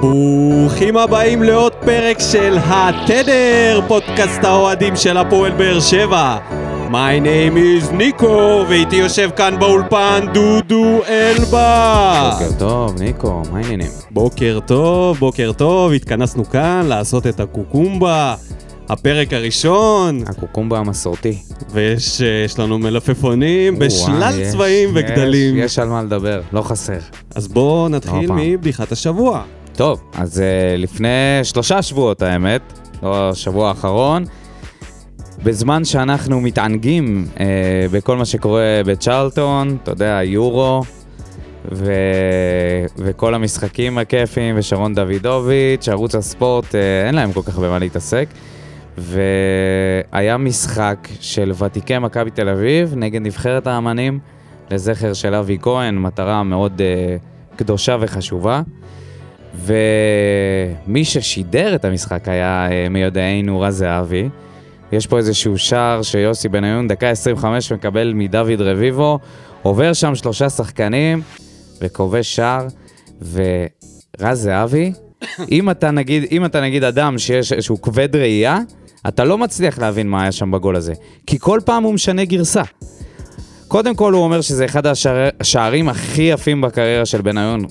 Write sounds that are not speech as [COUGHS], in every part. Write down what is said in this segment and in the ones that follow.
ברוכים הבאים לעוד פרק של התדר, פודקאסט האוהדים של הפועל באר שבע. My name is ניקו, ואיתי יושב כאן באולפן דודו אלבה. בוקר טוב, ניקו, מה העניינים? בוקר טוב, בוקר טוב, התכנסנו כאן לעשות את הקוקומבה, הפרק הראשון, הקוקומבה המסורתי. ויש אה, יש לנו מלפפונים בשלל וואי, יש- צבעים וגדלים. יש, יש על מה לדבר, לא חסר. אז בואו נתחיל. מבדיחת השבוע. טוב, אז uh, לפני שלושה שבועות האמת, לא השבוע האחרון, בזמן שאנחנו מתענגים uh, בכל מה שקורה בצ'רלטון, אתה יודע, יורו, ו... וכל המשחקים הכיפים, ושרון דוידוביץ', ערוץ הספורט, uh, אין להם כל כך במה להתעסק. והיה משחק של ותיקי מכבי תל אביב נגד נבחרת האמנים לזכר של אבי כהן, מטרה מאוד uh, קדושה וחשובה. ומי ששידר את המשחק היה uh, מיודענו רז זהבי. יש פה איזשהו שער שיוסי בניון, דקה 25, מקבל מדוד רביבו, עובר שם שלושה שחקנים וכובש שער, ורז זהבי, [COUGHS] אם אתה נגיד, אם אתה נגיד אדם שיש איזשהו כבד ראייה, אתה לא מצליח להבין מה היה שם בגול הזה. כי כל פעם הוא משנה גרסה. קודם כל הוא אומר שזה אחד השער- השערים הכי יפים בקריירה של בניון,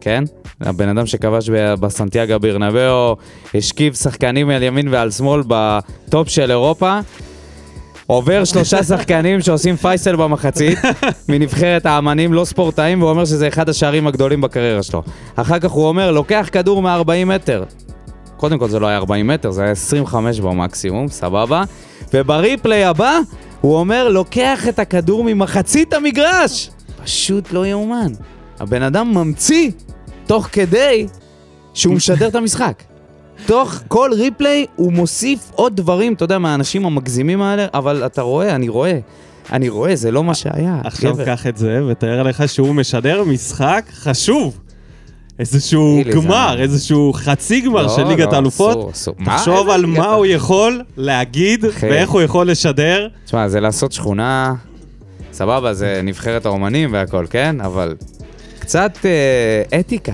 כן? הבן אדם שכבש ב- בסנטיאגו ברנבאו, השכיב שחקנים על ימין ועל שמאל בטופ של אירופה. עובר שלושה [LAUGHS] שחקנים שעושים פייסל במחצית, מנבחרת האמנים, לא ספורטאים, והוא אומר שזה אחד השערים הגדולים בקריירה שלו. אחר כך הוא אומר, לוקח כדור מ-40 מטר. קודם כל זה לא היה 40 מטר, זה היה 25 במקסימום, סבבה. ובריפליי הבא, הוא אומר, לוקח את הכדור ממחצית המגרש. פשוט לא יאומן. הבן אדם ממציא, תוך כדי שהוא [LAUGHS] משדר את המשחק. תוך כל ריפליי הוא מוסיף עוד דברים, אתה יודע, מהאנשים המגזימים האלה, אבל אתה רואה, אני רואה. אני רואה, זה לא מה שהיה. עכשיו גבר. קח את זה ותאר לך שהוא משדר משחק חשוב. איזשהו גמר, זה- איזשהו חצי גמר לא, של ליגת לא, האלופות. מה? תחשוב על מה הוא יכול להגיד. ואיך הוא יכול לשדר. תשמע, זה לעשות שכונה, סבבה, זה נבחרת האומנים והכל, כן? אבל קצת אה, אתיקה.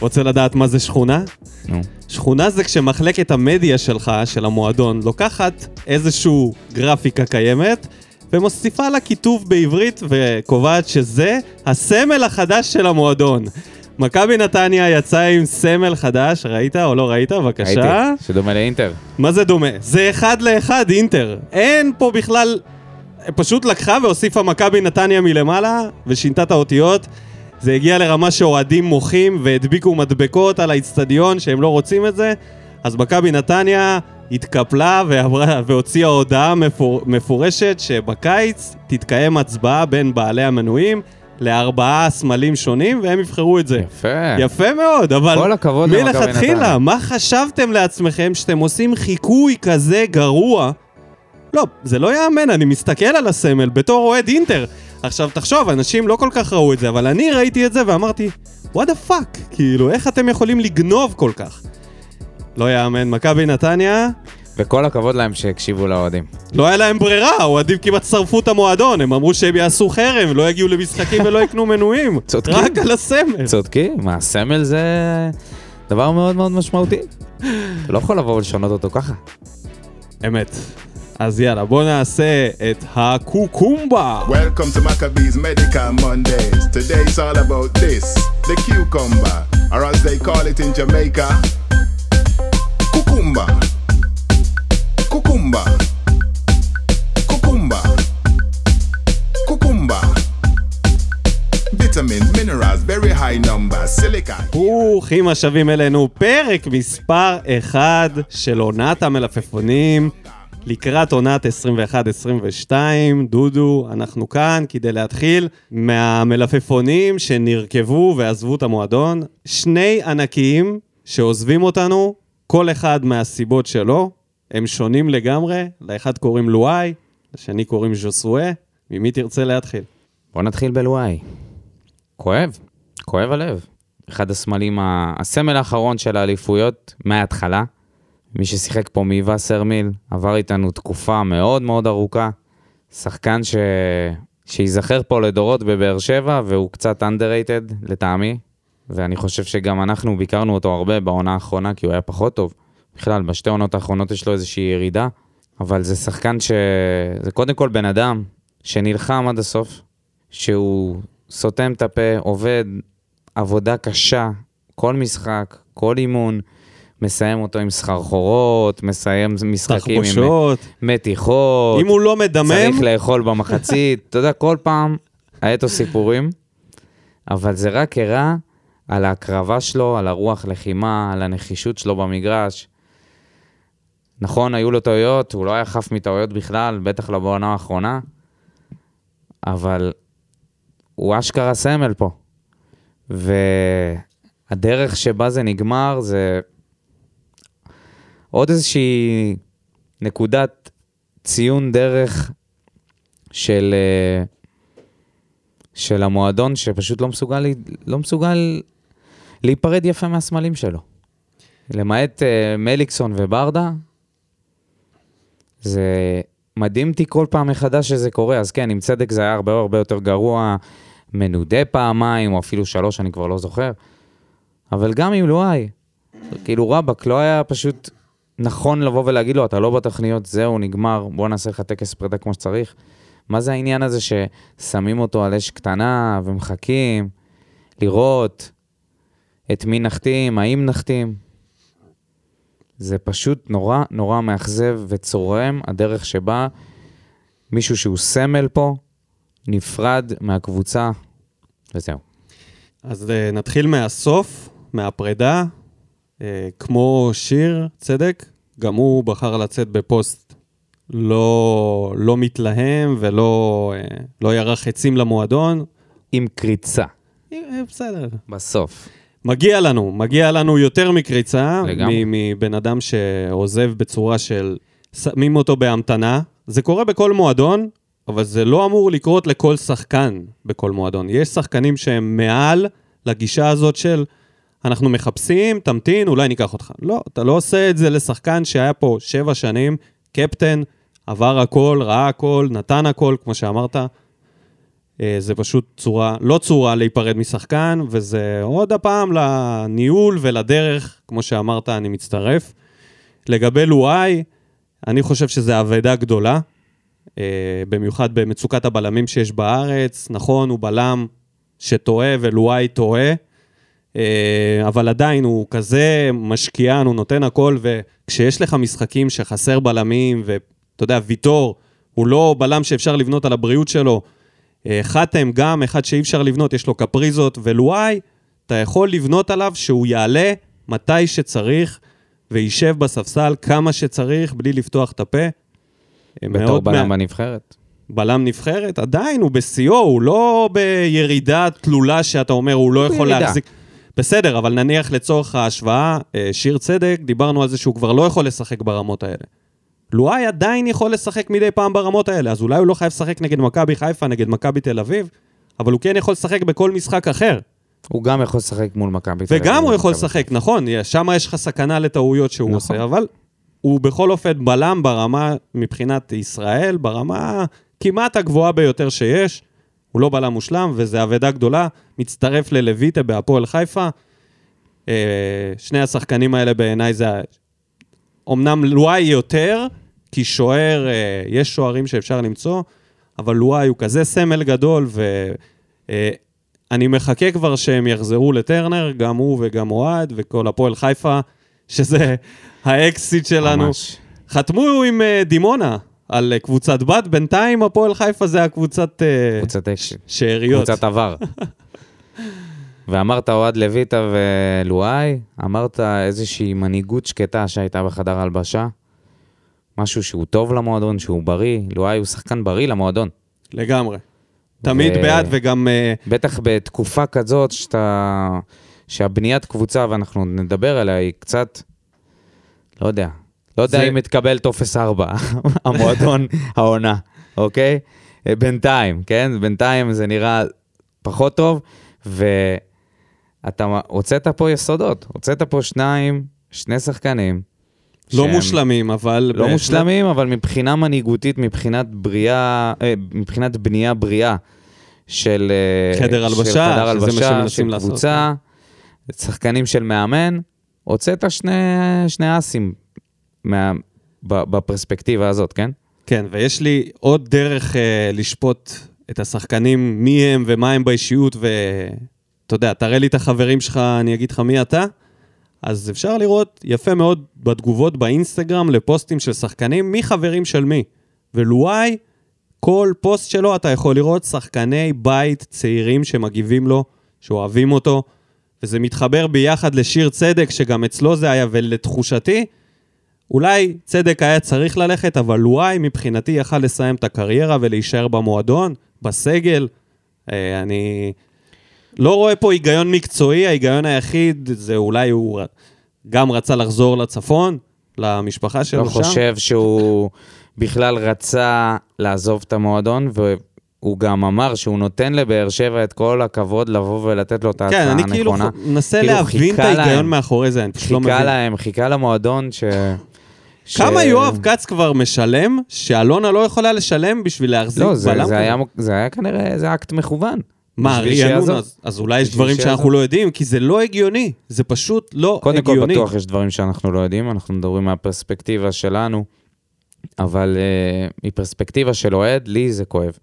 רוצה לדעת מה זה שכונה? נו. שכונה זה כשמחלקת המדיה שלך, של המועדון, לוקחת איזשהו גרפיקה קיימת ומוסיפה לה כיתוב בעברית וקובעת שזה הסמל החדש של המועדון. מכבי נתניה יצאה עם סמל חדש, ראית או לא ראית? בבקשה. הייתי, שדומה לאינטר. מה זה דומה? זה אחד לאחד אינטר. אין פה בכלל... פשוט לקחה והוסיפה מכבי נתניה מלמעלה ושינתה את האותיות. זה הגיע לרמה שאוהדים מוחים והדביקו מדבקות על האיצטדיון שהם לא רוצים את זה. אז מכבי נתניה התקפלה ועברה, והוציאה הודעה מפור, מפורשת שבקיץ תתקיים הצבעה בין בעלי המנויים לארבעה סמלים שונים והם יבחרו את זה. יפה. יפה מאוד, אבל כל הכבוד למכבי מלכתחילה, נתניה. מה חשבתם לעצמכם שאתם עושים חיקוי כזה גרוע? לא, זה לא יאמן, אני מסתכל על הסמל בתור אוהד אינטר. עכשיו תחשוב, אנשים לא כל כך ראו את זה, אבל אני ראיתי את זה ואמרתי, what the fuck, כאילו, איך אתם יכולים לגנוב כל כך? לא יאמן, מכבי נתניה, וכל הכבוד להם שהקשיבו לאוהדים. לא היה להם ברירה, האוהדים כמעט שרפו את המועדון, הם אמרו שהם יעשו חרם, לא יגיעו למשחקים ולא יקנו מנויים. [LAUGHS] צודקים. רק על הסמל. צודקים, מה, הסמל זה דבר מאוד מאוד משמעותי. אתה לא יכול לבוא ולשנות אותו ככה. אמת. אז יאללה, בוא נעשה את הקוקומבה. Welcome to Maccabees Medical Mondays. Today it's all about this the cucumber, or as they call it in Jamaica, cucumba. Cucumba. Cucumba. Cucumba. Vitamins, minerals, very high numbers, silica. ברוכים השבים אלינו, פרק מספר 1 של עונת המלפפונים. לקראת עונת 21-22, דודו, אנחנו כאן כדי להתחיל מהמלפפונים שנרכבו ועזבו את המועדון. שני ענקיים שעוזבים אותנו, כל אחד מהסיבות שלו, הם שונים לגמרי, לאחד קוראים לואי, לשני קוראים ז'וסואה. ממי תרצה להתחיל? בוא נתחיל בלואי. כואב, כואב הלב. אחד הסמלים, הסמל האחרון של האליפויות מההתחלה. מי ששיחק פה מווסרמיל, עבר איתנו תקופה מאוד מאוד ארוכה. שחקן ש... שייזכר פה לדורות בבאר שבע, והוא קצת underrated לטעמי. ואני חושב שגם אנחנו ביקרנו אותו הרבה בעונה האחרונה, כי הוא היה פחות טוב. בכלל, בשתי עונות האחרונות יש לו איזושהי ירידה, אבל זה שחקן ש... זה קודם כל בן אדם שנלחם עד הסוף, שהוא סותם את הפה, עובד עבודה קשה, כל משחק, כל אימון, מסיים אותו עם סחרחורות, מסיים משחקים עם תחבושות. מתיחות. אם הוא לא מדמם, צריך לאכול במחצית, אתה יודע, כל פעם היה איתו סיפורים, אבל זה רק הראה על ההקרבה שלו, על הרוח לחימה, על הנחישות שלו במגרש. נכון, היו לו טעויות, הוא לא היה חף מטעויות בכלל, בטח לא בעונה האחרונה, אבל הוא אשכרה סמל פה. והדרך שבה זה נגמר זה עוד איזושהי נקודת ציון דרך של, אה, של המועדון שפשוט לא מסוגל, לא מסוגל להיפרד יפה מהסמלים שלו. למעט אה, מליקסון וברדה, זה מדהים אותי כל פעם מחדש שזה קורה. אז כן, עם צדק זה היה הרבה הרבה יותר גרוע, מנודה פעמיים, או אפילו שלוש, אני כבר לא זוכר. אבל גם עם לואי, כאילו רבאק, לא היה פשוט נכון לבוא ולהגיד לו, אתה לא בתוכניות, זהו, נגמר, בוא נעשה לך טקס פרידה כמו שצריך. מה זה העניין הזה ששמים אותו על אש קטנה ומחכים לראות את מי נחתים, האם נחתים? זה פשוט נורא נורא מאכזב וצורם הדרך שבה מישהו שהוא סמל פה נפרד מהקבוצה, וזהו. אז אה, נתחיל מהסוף, מהפרידה. אה, כמו שיר צדק, גם הוא בחר לצאת בפוסט לא, לא מתלהם ולא אה, לא ירח עצים למועדון. עם קריצה, אה, בסדר. בסוף. מגיע לנו, מגיע לנו יותר מקריצה, לגמרי. מבן אדם שעוזב בצורה של שמים אותו בהמתנה. זה קורה בכל מועדון, אבל זה לא אמור לקרות לכל שחקן בכל מועדון. יש שחקנים שהם מעל לגישה הזאת של אנחנו מחפשים, תמתין, אולי ניקח אותך. לא, אתה לא עושה את זה לשחקן שהיה פה שבע שנים, קפטן, עבר הכל, ראה הכל, נתן הכל, כמו שאמרת. אה, זה פשוט צורה, לא צורה להיפרד משחקן, וזה עוד הפעם לניהול ולדרך, כמו שאמרת, אני מצטרף. לגבי לואי, אני חושב שזו אבדה גדולה, אה, במיוחד במצוקת הבלמים שיש בארץ. נכון, הוא בלם שטועה ולואי טועה, אבל עדיין הוא כזה משקיען, הוא נותן הכל, וכשיש לך משחקים שחסר בלמים, ואתה יודע, ויטור, הוא לא בלם שאפשר לבנות על הבריאות שלו, אה, חתם גם, אחד שאי אפשר לבנות, יש לו קפריזות, ולואי, אתה יכול לבנות עליו שהוא יעלה מתי שצריך, וישב בספסל כמה שצריך, בלי לפתוח את הפה. אה, בתור בלם מה- בנבחרת. בלם נבחרת, עדיין הוא בשיאו, הוא לא בירידה תלולה שאתה אומר, הוא לא יכול. להחזיק... בסדר, אבל נניח לצורך ההשוואה, אה, שיר צדק, דיברנו על זה שהוא כבר לא יכול לשחק ברמות האלה. לואי עדיין יכול לשחק מדי פעם ברמות האלה, אז אולי הוא לא חייב לשחק נגד מכבי חיפה, נגד מכבי תל אביב, אבל הוא כן יכול לשחק בכל משחק אחר. הוא גם יכול לשחק מול מכבי. תל וגם אביב, הוא יכול. לשחק, נכון, שם יש לך סכנה לטעויות שהוא נכון. עושה, אבל הוא בכל אופן בלם ברמה, מבחינת ישראל, ברמה כמעט הגבוהה ביותר שיש. הוא לא בלם מושלם, וזו אבדה גדולה. מצטרף ללויטה בהפועל חיפה. אה, שני השחקנים האלה בעיניי זה... אמנם לואי יותר, כי שוער, אה, יש שוערים שאפשר למצוא, אבל לואי הוא כזה סמל גדול, ואני מחכה כבר שהם יחזרו לטרנר, גם הוא וגם אוהד, וכל הפועל חיפה, שזה האקסיט שלנו. ממש. חתמו עם אה, דימונה על אה, קבוצת בת, בינתיים הפועל חיפה זה הקבוצת אה, קבוצת אקשן. שאריות. קבוצת עבר. [LAUGHS] ואמרת אוהד לויטה ולואי, אמרת איזושהי מנהיגות שקטה שהייתה בחדר הלבשה. משהו שהוא טוב למועדון, שהוא בריא. לואי הוא שחקן בריא למועדון. לגמרי. תמיד ו- בעד וגם... אה, בטח בתקופה כזאת שאתה... שהבניית קבוצה, ואנחנו נדבר עליה, היא קצת... לא יודע. לא יודע אם מתקבל טופס 4, [LAUGHS] המועדון [LAUGHS] העונה, אוקיי? אה, בינתיים, כן? בינתיים זה נראה פחות טוב, ואתה הוצאת פה יסודות. הוצאת פה שניים, שני שחקנים. לא מושלמים, אבל... לא בהחלט- מושלמים, אבל מבחינה מנהיגותית, מבחינת בריאה, אה, מבחינת בנייה בריאה של... אה, חדר של הלבשה, שזה מה הלבשה, שמנסים של לעשות. כן. קבוצה, שחקנים של מאמן, הוצאת שני, שני אסים מה, בפרספקטיבה הזאת, כן? כן, ויש לי עוד דרך אה, לשפוט את השחקנים, מי הם ומה הם באישיות, ואתה יודע, תראה לי את החברים שלך, אני אגיד לך מי אתה. אז אפשר לראות יפה מאוד בתגובות באינסטגרם לפוסטים של שחקנים, מי חברים של מי. ולואי, כל פוסט שלו אתה יכול לראות שחקני בית צעירים שמגיבים לו, שאוהבים אותו, וזה מתחבר ביחד לשיר צדק, שגם אצלו זה היה, ולתחושתי, אולי צדק היה צריך ללכת, אבל לואי מבחינתי יכל לסיים את הקריירה ולהישאר במועדון, בסגל. אה, אני לא רואה פה היגיון מקצועי, ההיגיון היחיד זה אולי הוא גם רצה לחזור לצפון, למשפחה שלו לא שם. חושב שהוא בכלל רצה לעזוב את המועדון, והוא גם אמר שהוא נותן לבאר שבע את כל הכבוד לבוא ולתת לו את כן, ההצעה אני כאילו הנכונה. מנסה כאילו, להבין את חיכה ההיגיון להם. מאחורי זה, אני פשוט לא חיכה מבין. להם, חיכה למועדון ש... ש- כמה יואב כץ כבר משלם, שאלונה לא יכולה לשלם בשביל להחזיק לא, זה, בלם זה? היה, זה היה כנראה, זה אקט מכוון. מה, רענון? אז, אז אולי יש דברים שיעזוב. שאנחנו לא יודעים, כי זה לא הגיוני. זה פשוט לא קודם כל הגיוני. בטוח יש דברים שאנחנו לא יודעים, אנחנו מדברים מהפרספקטיבה שלנו, אבל uh, מפרספקטיבה של אוהד, לי זה כואב.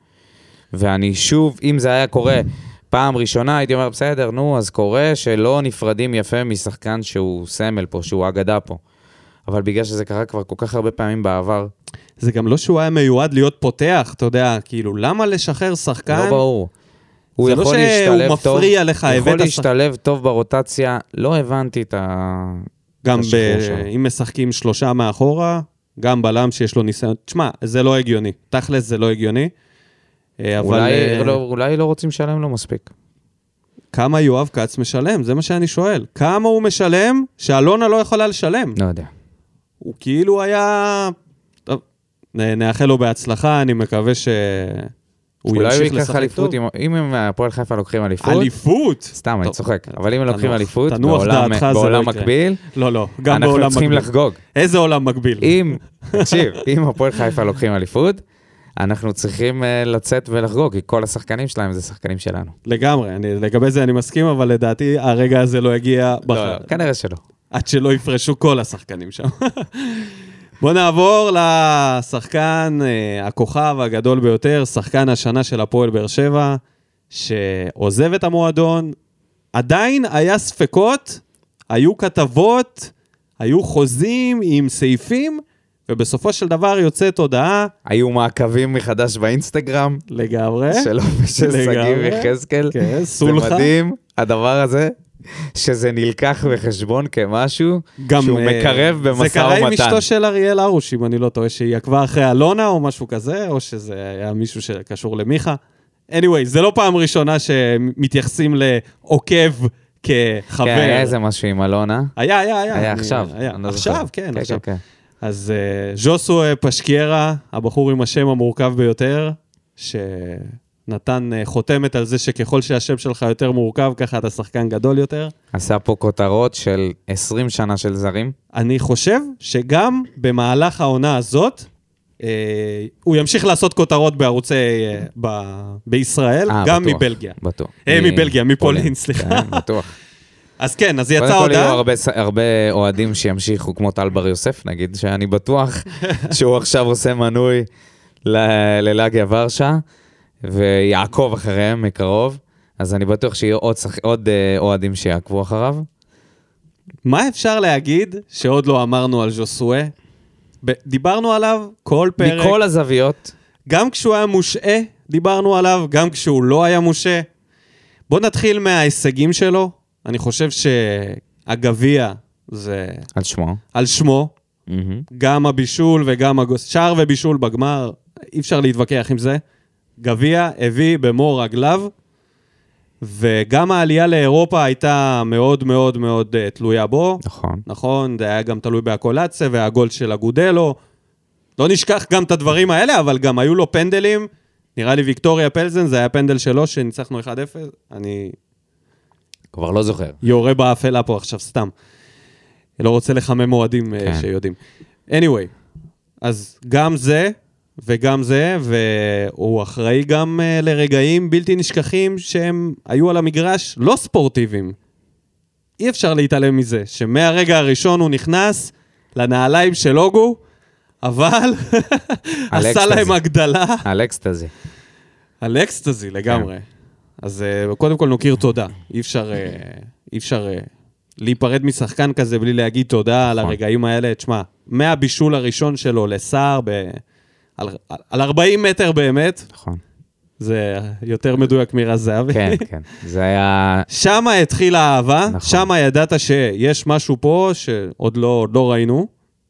ואני שוב, אם זה היה קורה פעם ראשונה, הייתי אומר, בסדר, נו, אז קורה שלא נפרדים יפה משחקן שהוא סמל פה, שהוא אגדה פה. אבל בגלל שזה קרה כבר כל כך הרבה פעמים בעבר, זה גם לא שהוא היה מיועד להיות פותח, אתה יודע, כאילו, למה לשחרר שחקן? לא ברור. הוא זה לא יכול שהוא להשתלב טוב, מפריע לך, יכול הבאת שח- להשתלב טוב ברוטציה, לא הבנתי את ה... גם ב... אם משחקים שלושה מאחורה, גם בלם שיש לו ניסיון. תשמע, זה לא הגיוני. תכלס זה לא הגיוני. אה, אבל אולי, אה, לא, אולי לא רוצים לשלם לו מספיק. כמה יואב כץ משלם? זה מה שאני שואל. כמה הוא משלם שאלונה לא יכולה לשלם? לא יודע. הוא כאילו היה... טוב, נאחל לו בהצלחה, אני מקווה אולי הוא ימשיך ייקח לשחק טוב. אליפות, אם- הם הפועל חיפה לוקחים אליפות, אליפות? סתם, אני צוחק, אבל אם הם לוקחים אליפות, בעולם- לא בעולם. מקביל, לא, לא, גם אנחנו בעולם צריכים מקביל. לחגוג. איזה עולם מקביל? אם, תקשיב, אם הפועל חיפה לוקחים אליפות, אנחנו צריכים אה, לצאת ולחגוג, כי כל השחקנים שלהם זה שחקנים שלנו. לגמרי, לגבי זה אני מסכים, אבל לדעתי הרגע הזה לא יגיע לא, בכלל. כנראה שלא. עד שלא יפרשו כל השחקנים שם. [LAUGHS] בואו נעבור לשחקן, אה, הכוכב הגדול ביותר, שחקן השנה של הפועל באר שבע, שעוזב את המועדון. עדיין היה ספקות, היו כתבות, היו חוזים עם סעיפים, ובסופו של דבר יוצאת הודעה היו מעקבים מחדש באינסטגרם, לגמרי. שלו ושל שגיב. יחזקאל. כן, זה סולחה. מדהים, הדבר הזה, שזה נלקח בחשבון כמשהו גם, שהוא אה, מקרב במשא זה קרה עם ומתן. אשתו של אריאל הרוש, אם אני לא טועה, שהיא עקבה אחרי אלונה או משהו כזה, או שזה היה מישהו שקשור למיכה. anyway, זה לא פעם ראשונה שמתייחסים לעוקב כחבר. כן, היה איזה משהו עם אלונה. היה, היה, היה. היה אני- עכשיו. היה. אני לא עכשיו. כן, כן, עכשיו. כן, כן. אז uh, ז'וסו אה, פשקיירה, הבחור עם השם המורכב ביותר, שנתן uh, חותמת על זה שככל שהשם שלך יותר מורכב, ככה אתה שחקן גדול יותר. עשה פה כותרות של 20 שנה של זרים. אני חושב שגם במהלך העונה הזאת, אה, הוא ימשיך לעשות כותרות בערוצי, אה, ב, בישראל, אה, גם בטוח, מבלגיה. בטוח. אה, מ- מבלגיה, מפולין, סליחה. כן, בטוח. [LAUGHS] אז כן, אז קודם יצאה כל יהיו הודעה. הרבה, הרבה אוהדים שימשיכו, כמו טל בר יוסף נגיד, שאני בטוח [LAUGHS] שהוא עכשיו עושה מנוי ללאגיה ורשה, ויעקוב אחריהם מקרוב, אז אני בטוח שיהיו עוד, שח... עוד אה, אוהדים שיעקבו אחריו. מה אפשר להגיד שעוד לא אמרנו על ז'וסואה? ב- דיברנו עליו כל פרק, מכל הזוויות, גם כשהוא היה מושעה, דיברנו עליו, גם כשהוא לא היה מושעה. בואו נתחיל מההישגים שלו. אני חושב שהגביע זה על שמו. על שמו, מהמם. גם הבישול וגם הגוס... שער ובישול בגמר, אי אפשר להתווכח עם זה. גביע הביא במו רגליו, וגם העלייה לאירופה הייתה מאוד מאוד מאוד uh, תלויה בו. נכון. נכון, זה היה גם תלוי באקולציה והגול של אגודלו. לא נשכח גם את הדברים האלה, אבל גם היו לו פנדלים. נראה לי ויקטוריה פלזן, זה היה פנדל שלו שניצחנו 1-0. אני כבר לא זוכר. יורה באפלה פה עכשיו, סתם. לא רוצה לחמם אוהדים אה, כן. שיודעים. anyway, אז גם זה וגם זה, והוא אחראי גם אה, לרגעים בלתי נשכחים שהם היו על המגרש לא ספורטיביים. אי אפשר להתעלם מזה, שמהרגע הראשון הוא נכנס לנעליים של הוגו, אבל [LAUGHS] עשה. להם הגדלה. על אקסטזי. על אקסטזי לגמרי. אז אה, קודם כל נוקיר תודה. אי אפשר, אה, אי אפשר להיפרד משחקן כזה בלי להגיד תודה על נכון. הרגעים האלה. תשמע, מהבישול הראשון שלו לסער, ב... על, על 40 מטר באמת, נכון. זה יותר מדויק מרז זהבי. כן, כן. זה היה... שמה התחילה האהבה, נכון. שמה ידעת שיש משהו פה שעוד לא, לא ראינו,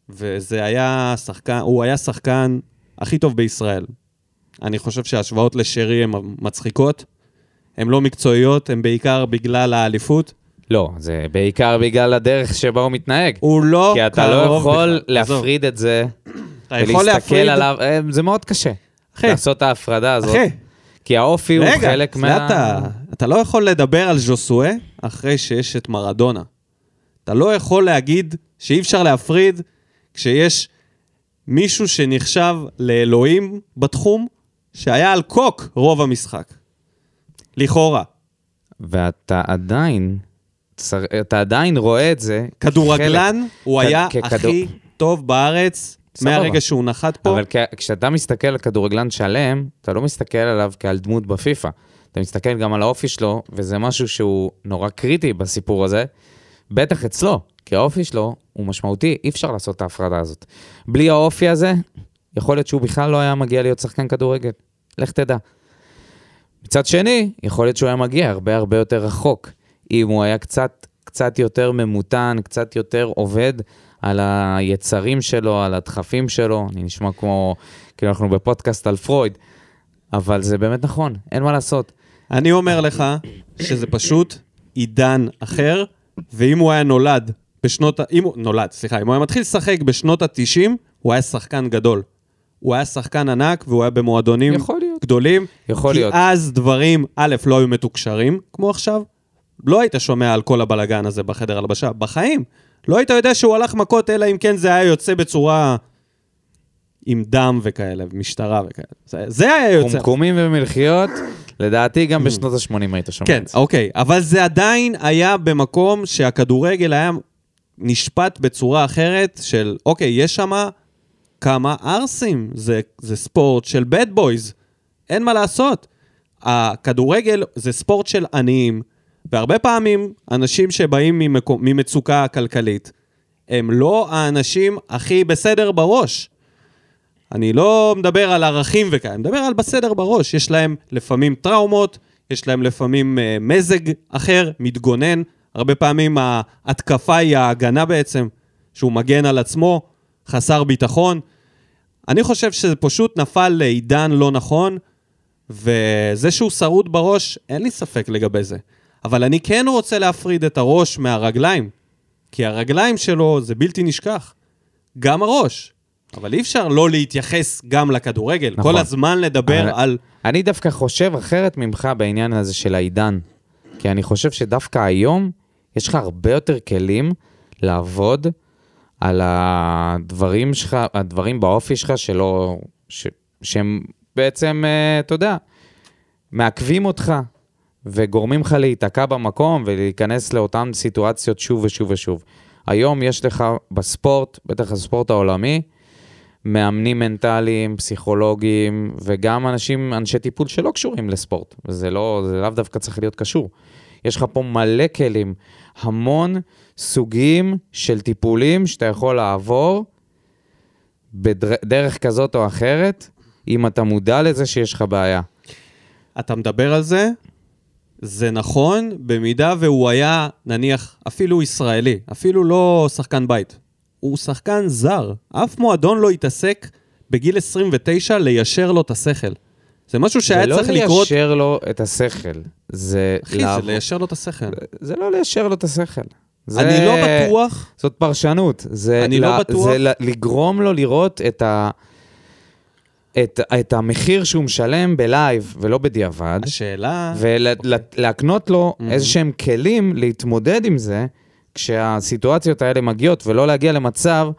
וזה היה שחקן, הוא היה שחקן הכי טוב בישראל. אני חושב שההשוואות לשרי הן מצחיקות, הן לא מקצועיות, הן בעיקר בגלל האליפות. לא, זה בעיקר בגלל הדרך שבה הוא מתנהג. הוא לא כי אתה לא קרוב יכול בכלל. להפריד את זה, אתה יכול ולהסתכל להפריד... עליו, אה, זה מאוד קשה. אחי, לעשות את ההפרדה הזאת. אחי, כי האופי הוא רגע, חלק זה מה... אתה, אתה לא יכול לדבר על ז'וסואה אחרי שיש את מרדונה. אתה לא יכול להגיד שאי אפשר להפריד כשיש מישהו שנחשב לאלוהים בתחום, שהיה על קוק רוב המשחק. לכאורה. ואתה עדיין, צר- אתה עדיין רואה את זה. כדורגלן, הוא כ- היה ככדור- הכי טוב בארץ. מהרגע שהוא נחת פה. אבל כ- כשאתה מסתכל על כדורגלן שלם, אתה לא מסתכל עליו כעל דמות בפיפא. אתה מסתכל גם על האופי שלו, וזה משהו שהוא נורא קריטי בסיפור הזה, בטח אצלו, כי האופי שלו הוא משמעותי, אי אפשר לעשות את ההפרדה הזאת. בלי האופי הזה, יכול להיות שהוא בכלל לא היה מגיע להיות שחקן כדורגל. לך תדע. מצד שני, יכול להיות שהוא היה מגיע הרבה הרבה יותר רחוק, אם הוא היה קצת, קצת יותר ממותן, קצת יותר עובד על היצרים שלו, על הדחפים שלו. אני נשמע כמו, כאילו אנחנו בפודקאסט על פרויד, אבל זה באמת נכון, אין מה לעשות. אני אומר לך שזה פשוט עידן אחר, ואם הוא היה נולד בשנות. אם הוא... נולד, סליחה, אם הוא היה מתחיל לשחק בשנות ה-90, הוא היה שחקן גדול. הוא היה שחקן ענק, והוא היה במועדונים יכול להיות. גדולים. יכול כי להיות. אז דברים, א', לא היו מתוקשרים, כמו עכשיו. לא היית שומע על כל הבלגן הזה בחדר הלבשה, בחיים. לא היית יודע שהוא הלך מכות, אלא אם כן זה היה יוצא בצורה עם דם וכאלה, משטרה וכאלה. זה, זה היה יוצא. קומקומים ומלחיות, לדעתי גם בשנות ה-80 היית שומע כן, את זה. אוקיי, אבל זה עדיין היה במקום שהכדורגל היה נשפט בצורה אחרת של, אוקיי, יש שם כמה ערסים, זה, זה ספורט של bad boys, אין מה לעשות. הכדורגל זה ספורט של עניים, והרבה פעמים אנשים שבאים ממקו, ממצוקה כלכלית, הם לא האנשים הכי בסדר בראש. אני לא מדבר על ערכים וכאלה, אני מדבר על בסדר בראש. יש להם לפעמים טראומות, יש להם לפעמים אה, מזג אחר, מתגונן. הרבה פעמים ההתקפה היא ההגנה בעצם, שהוא מגן על עצמו, חסר ביטחון. אני חושב שזה פשוט נפל לעידן לא נכון, וזה שהוא שרוד בראש, אין לי ספק לגבי זה. אבל אני כן רוצה להפריד את הראש מהרגליים, כי הרגליים שלו זה בלתי נשכח. גם הראש. אבל אי אפשר לא להתייחס גם לכדורגל. נכון. כל הזמן לדבר אבל- על... אני דווקא חושב אחרת ממך בעניין הזה של העידן. כי אני חושב שדווקא היום יש לך הרבה יותר כלים לעבוד על הדברים שלך, הדברים באופי שלך שלא... ש, שהם בעצם, אה, אתה יודע, מעכבים אותך וגורמים לך להיתקע במקום ולהיכנס לאותן סיטואציות שוב ושוב ושוב. היום יש לך בספורט, בטח הספורט העולמי, מאמנים מנטליים, פסיכולוגים, וגם אנשים, אנשי טיפול שלא קשורים לספורט. וזה לא, זה לאו דווקא צריך להיות קשור. יש לך פה מלא כלים, המון סוגים של טיפולים שאתה יכול לעבור בדרך כזאת או אחרת, אם אתה מודע לזה שיש לך בעיה. אתה מדבר על זה, זה נכון, במידה והוא היה, נניח, אפילו ישראלי, אפילו לא שחקן בית. הוא שחקן זר. אף מועדון לא התעסק בגיל 29 ליישר לו את השכל. זה משהו שהיה זה צריך לא לקרות... ליישר לו את השכל, זה אחי, זה לעבור- ליישר לו את השכל. זה לא ליישר לו את השכל. זה- אני לא בטוח, זאת פרשנות. זה אני לא ל- בטוח. זה לגרום לו לראות את, ה, את, את המחיר שהוא משלם בלייב ולא בדיעבד, השאלה... ולהקנות לו Mhm. איזה שהם כלים להתמודד עם זה, כשהסיטואציות האלה מגיעות, ולא להגיע למצב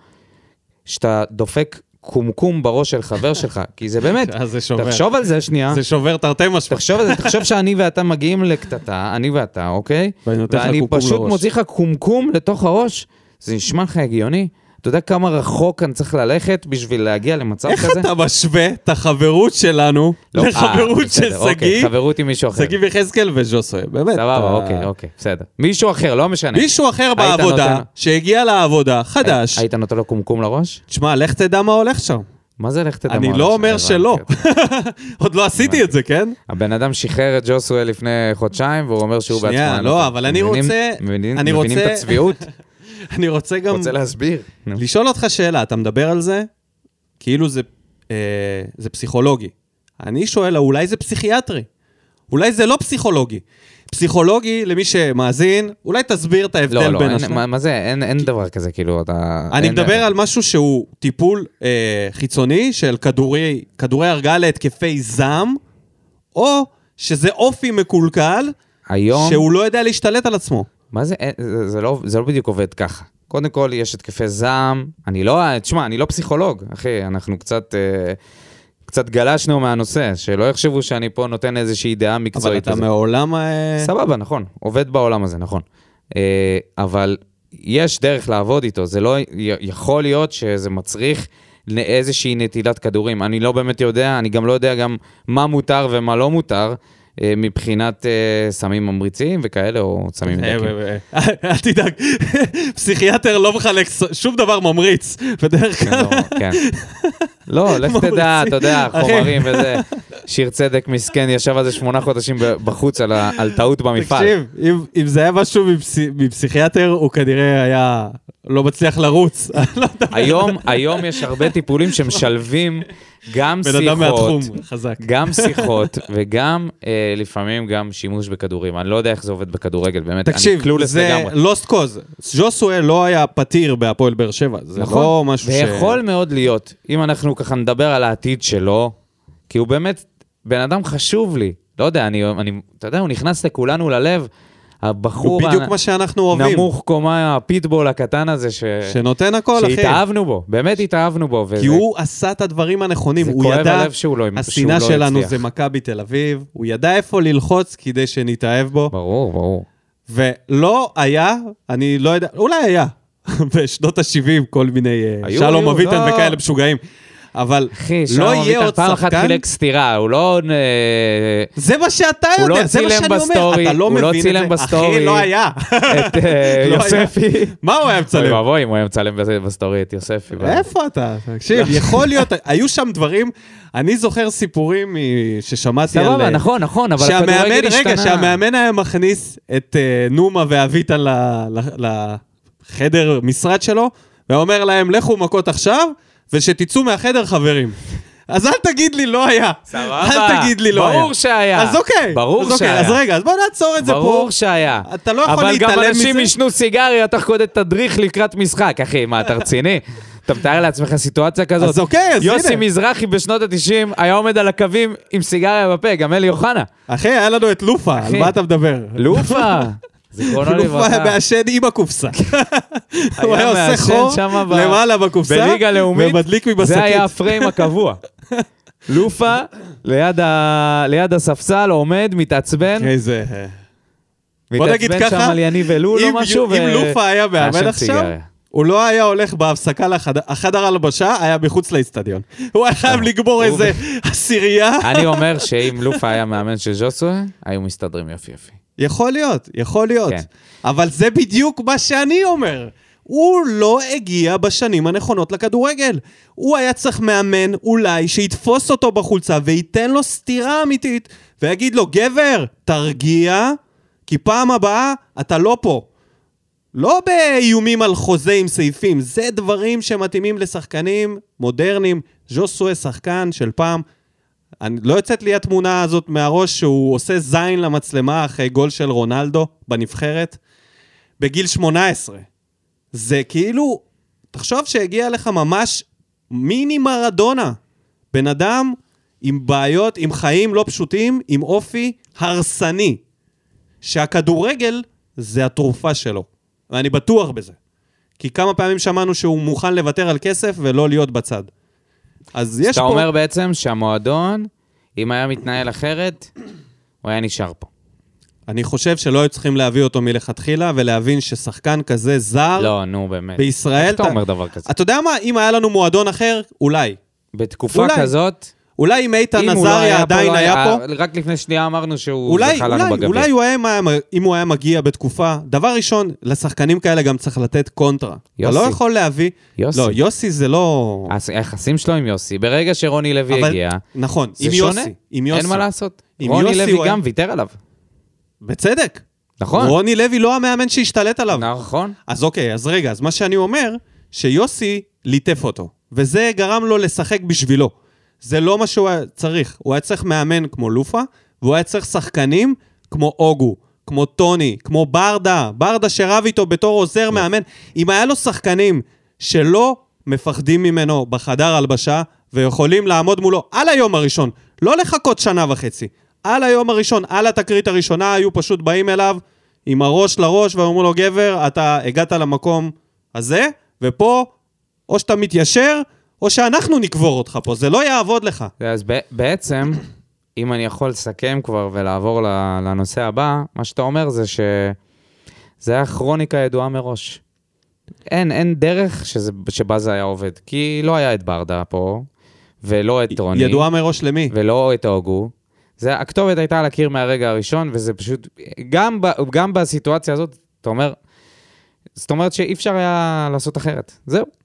שאתה דופק קומקום בראש של חבר שלך, [LAUGHS] כי זה באמת, אז זה שובר. תחשוב על זה שנייה, זה שובר תרתי משמע. תחשוב על זה, תחשוב שאני ואתה מגיעים לקטטה, אני ואתה, אוקיי? ואני נותן לך ואני פשוט. מוציא לך קומקום לתוך הראש, זה נשמע לך הגיוני? אתה יודע כמה רחוק אני צריך ללכת בשביל להגיע למצב איך כזה? אתה משווה את החברות שלנו לא, אה, לחברות של בסדר, אוקיי, שגיא, חברות עם מישהו אחר. שגיא יחזקאל וז'וסוי, באמת. סבבה, אתה- אוקיי, אוקיי, בסדר. מישהו אחר, לא משנה. מישהו אחר בעבודה, נותן- שהגיע לעבודה, חדש, היית נותן לו קומקום לראש? תשמע, לך תדע מה הולך שם. מה זה לך תדע אני מה לא הולך אומר? שלא. [LAUGHS] עוד לא עשיתי את זה, כן? הבן אדם שחרר את ג'וסואל לפני חודשיים, והוא אומר שהוא שנייה, בעצמו... אין לא. אבל אני רוצה- מבינים אני את הצביעות? [LAUGHS] אני רוצה גם רוצה להסביר. לשאול אותך שאלה, אתה מדבר על זה כאילו זה, אה, זה פסיכולוגי. אני שואל, אולי זה פסיכיאטרי? אולי זה לא פסיכולוגי. פסיכולוגי, למי שמאזין, אולי תסביר את ההבדל לא, לא, בין אין- השניים. מה מה זה, אין אין דבר כזה, כאילו, אתה... אני אין- מדבר על משהו שהוא טיפול אה, חיצוני של כדורי, כדורי הרגעה להתקפי זעם, או שזה אופי מקולקל, היום... שהוא לא יודע להשתלט על עצמו. מה זה, אין- זה, זה, לא, זה לא בדיוק עובד ככה. קודם כל, יש התקפי זעם. אני לא, תשמע, אני לא פסיכולוג, אחי, אנחנו קצת, אה, קצת גלשנו מהנושא, שלא יחשבו שאני פה נותן איזושהי דעה אבל מקצועית. אתה לזה. מעולם... אה, סבבה, נכון, עובד בעולם הזה, נכון. אה, אבל יש דרך לעבוד איתו, זה לא, יכול להיות שזה מצריך לאיזושהי נטילת כדורים. אני לא באמת יודע, אני גם לא יודע גם מה מותר ומה לא מותר. אה, מבחינת אה, סמים ממריצים וכאלה, או סמים אה, מדכאים. אל תדאג, [LAUGHS] פסיכיאטר לא מחלק שום דבר ממריץ, בדרך כן, כלל. לא, כן. [LAUGHS] לא, לך תדע, אתה יודע. חומרים וזה. שיר צדק מסכן ישב על זה שמונה חודשים בחוץ על טעות במפעל. תקשיב, אם- זה היה משהו מפס- מפסיכיאטר, הוא כנראה היה לא מצליח לרוץ. [LAUGHS] לא היום, היום יש הרבה טיפולים שמשלבים גם בן אדם מהתחום, שיחות, חזק. גם [LAUGHS] שיחות וגם אה, לפעמים גם שימוש בכדורים. אני לא יודע איך זה עובד בכדורגל, באמת, אני תקשיב, קלולס זה לגמרי. לוסט קוז. ז'וסואל לא היה פתיר בהפועל באר שבע, זה לא משהו ש... נכון. ויכול מאוד להיות, אם אנחנו ככה נדבר על העתיד שלו, כי הוא באמת בן אדם חשוב לי. לא יודע, אני, אני אתה יודע, הוא נכנס לכולנו ללב. הבחור הוא בדיוק הנ- מה שאנחנו אוהבים. נמוך קומה, הפיטבול הקטן הזה, ש... שנותן הכל, אחי. שהתאהבנו בו, באמת התאהבנו בו. וזה- כי הוא עשה את הדברים הנכונים, זה הוא כואב ידע, הלב שהוא לא- שהוא השנאה לא שלנו הצליח. זה מכבי תל אביב, הוא ידע איפה ללחוץ כדי שנתאהב בו, ברור, ברור. ולא היה, אני לא יודע, אולי היה, [LAUGHS] בשנות ה-70 כל מיני אה, היו, שלום אביטן לא. וכאלה משוגעים, אבל אחי, לא יהיה עוד פעם אחת שחקן, חילק סטירה, הוא לא... אה, זה מה שאתה הוא יודע, לא זה מה צילם שאני אומר, בסטורי, אתה לא הוא לא מבין את צילם זה, בסטורי. אחי, לא היה, את אה, [LAUGHS] לא. יוספי. מה הוא היה אוי מצלם? ואבוי אם הוא היה מצלם בס- בסטורי את יוספי. איפה אתה? תקשיב, יכול להיות, היו שם דברים, אני זוכר סיפורים ששמעתי על... סבבה, אה, נכון, נכון, אבל הכדורגל השתנה. רגע, שהמאמן היה מכניס את נומה ואביטן לחדר משרד שלו, ואומר להם, לכו מכות עכשיו, ושתצאו מהחדר חברים. אז אל תגיד לי לא היה. סבבה. אל תגיד לי לא היה. ברור שהיה. אז אוקיי. ברור אז אוקיי, שהיה. אז רגע, אז בוא נעצור את זה פה. ברור שהיה. אתה לא יכול אבל להתעלם גם אנשים מזה. עישנו סיגריה תוך כדי תדריך לקראת משחק, אחי, מה, אתה רציני? אתה מתאר לעצמך סיטואציה כזאת? אז אוקיי, אז יוסי הנה. מזרחי בשנות ה-90 היה עומד על הקווים עם סיגריה בפה, גם אלי אוחנה. אחי, היה לנו את לופה, על. מה אתה מדבר? לופה, [LAUGHS] זיכרונו לופה היה לברכה. מעשן עם הקופסה. [LAUGHS] הוא היה עושה חור למעלה בקופסה, בליגה לאומית, ומדליק מבשקית. זה היה הפריים הקבוע. [LAUGHS] לופה, ליד ה- ליד הספסל, עומד, מתעצבן, איזה... בוא נגיד מתעצבן ככה, שם על יניב אלול או משהו, אם לופה היה מאמן עכשיו. הוא לא היה הולך בהפסקה לחדר, הלבשה היה מחוץ לאיצטדיון. הוא היה חייב לגמור הוא- איזה [LAUGHS] עשירייה. אני אומר שאם לופה היה מאמן של ז'וסווה, היו מסתדרים יפי יפי. יכול להיות, יכול להיות. כן. אבל זה בדיוק מה שאני אומר. הוא לא הגיע בשנים הנכונות לכדורגל. הוא היה צריך מאמן, אולי, שיתפוס אותו בחולצה וייתן לו סטירה אמיתית, ויגיד לו, גבר, תרגיע, כי פעם הבאה אתה לא פה. לא באיומים על חוזה עם סעיפים, זה דברים שמתאימים לשחקנים מודרניים. ז'וסווה שחקן של פעם. אני, לא יוצאת לי התמונה הזאת מהראש שהוא עושה זין למצלמה אחרי גול של רונלדו בנבחרת בגיל 18. זה כאילו, תחשוב שהגיע לך ממש מיני מרדונה. בן אדם עם בעיות, עם חיים לא פשוטים, עם אופי הרסני. שהכדורגל זה התרופה שלו. ואני בטוח בזה. כי כמה פעמים שמענו שהוא מוכן לוותר על כסף ולא להיות בצד. אז יש אתה פה... אומר בעצם שהמועדון, אם היה מתנהל אחרת, הוא היה נשאר פה. אני חושב שלא היו צריכים להביא אותו מלכתחילה, ולהבין ששחקן כזה זר לא, נו, באמת. בישראל... איך אתה אומר דבר כזה? אתה יודע מה? אם היה לנו מועדון אחר, אולי. בתקופה אולי. כזאת, אולי אם איתן לא עזריה עדיין היה פה... רק לפני שנייה אמרנו שהוא זכה לנו בגביע. אולי הוא היה, אם הוא היה מגיע בתקופה, דבר ראשון, לשחקנים כאלה גם צריך לתת קונטרה. יוסי. אתה לא יכול להביא... יוסי. לא, יוסי זה לא... היחסים שלו עם יוסי, ברגע שרוני לוי הגיע, נכון, עם. יוסי. עם יוסי. אין מה לעשות. רוני יוסי לוי גם ויתר עליו. בצדק. נכון. רוני לוי לא המאמן שהשתלט עליו. נכון. אז אוקיי, אז רגע, אז מה שאני אומר, שיוסי ליטף אותו, וזה גרם לו לשחק בשבילו. זה לא מה שהוא היה צריך. הוא היה צריך מאמן כמו לופה, והוא היה צריך שחקנים כמו אוגו, כמו טוני, כמו ברדה, ברדה שרב איתו בתור עוזר מאמן. אם היה לו שחקנים שלא מפחדים ממנו בחדר הלבשה, ויכולים לעמוד מולו על היום הראשון, לא לחכות שנה וחצי, על היום הראשון, על התקרית הראשונה, היו פשוט באים אליו עם הראש לראש ואומרים לו, גבר, אתה הגעת למקום הזה, ופה או שאתה מתיישר, או שאנחנו נקבור אותך פה, זה לא יעבוד לך. אז בעצם, אם אני יכול לסכם כבר ולעבור לנושא הבא, מה שאתה אומר זה ש... זה היה כרוניקה ידועה מראש. אין, אין דרך שזה, שבה זה היה עובד. כי לא היה את ברדה פה, ולא את טוני, ידועה מראש למי? ולא את אוגו. זה, הכתובת הייתה על הקיר מהרגע הראשון, וזה פשוט... גם, גם בסיטואציה הזאת, אתה אומר... זאת אומרת שאי אפשר היה לעשות אחרת. זהו.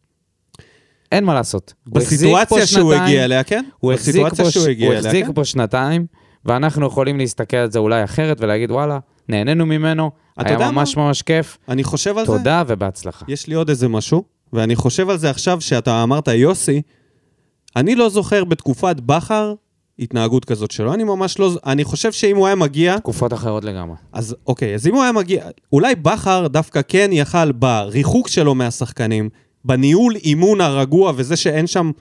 אין מה לעשות. בסיטואציה שהוא שנתיים, הגיע אליה, כן? הוא החזיק, פה, שהוא ש... הגיע הוא אליה, החזיק כן? פה שנתיים, ואנחנו יכולים להסתכל על זה אולי אחרת ולהגיד, וואלה, נהנינו ממנו, היה ממש ממש כיף, אני חושב על זה. תודה ובהצלחה. יש לי עוד איזה משהו, ואני חושב על זה עכשיו שאתה אמרת יוסי, אני לא זוכר בתקופת בכר התנהגות כזאת שלו. אני ממש לא... אני חושב שאם הוא היה מגיע... תקופות אחרות לגמרי. אז אוקיי, אז אם הוא היה מגיע... אולי בכר דווקא כן יכל בריחוק שלו מהשחקנים, בניהול אימון הרגוע וזה שאין שם...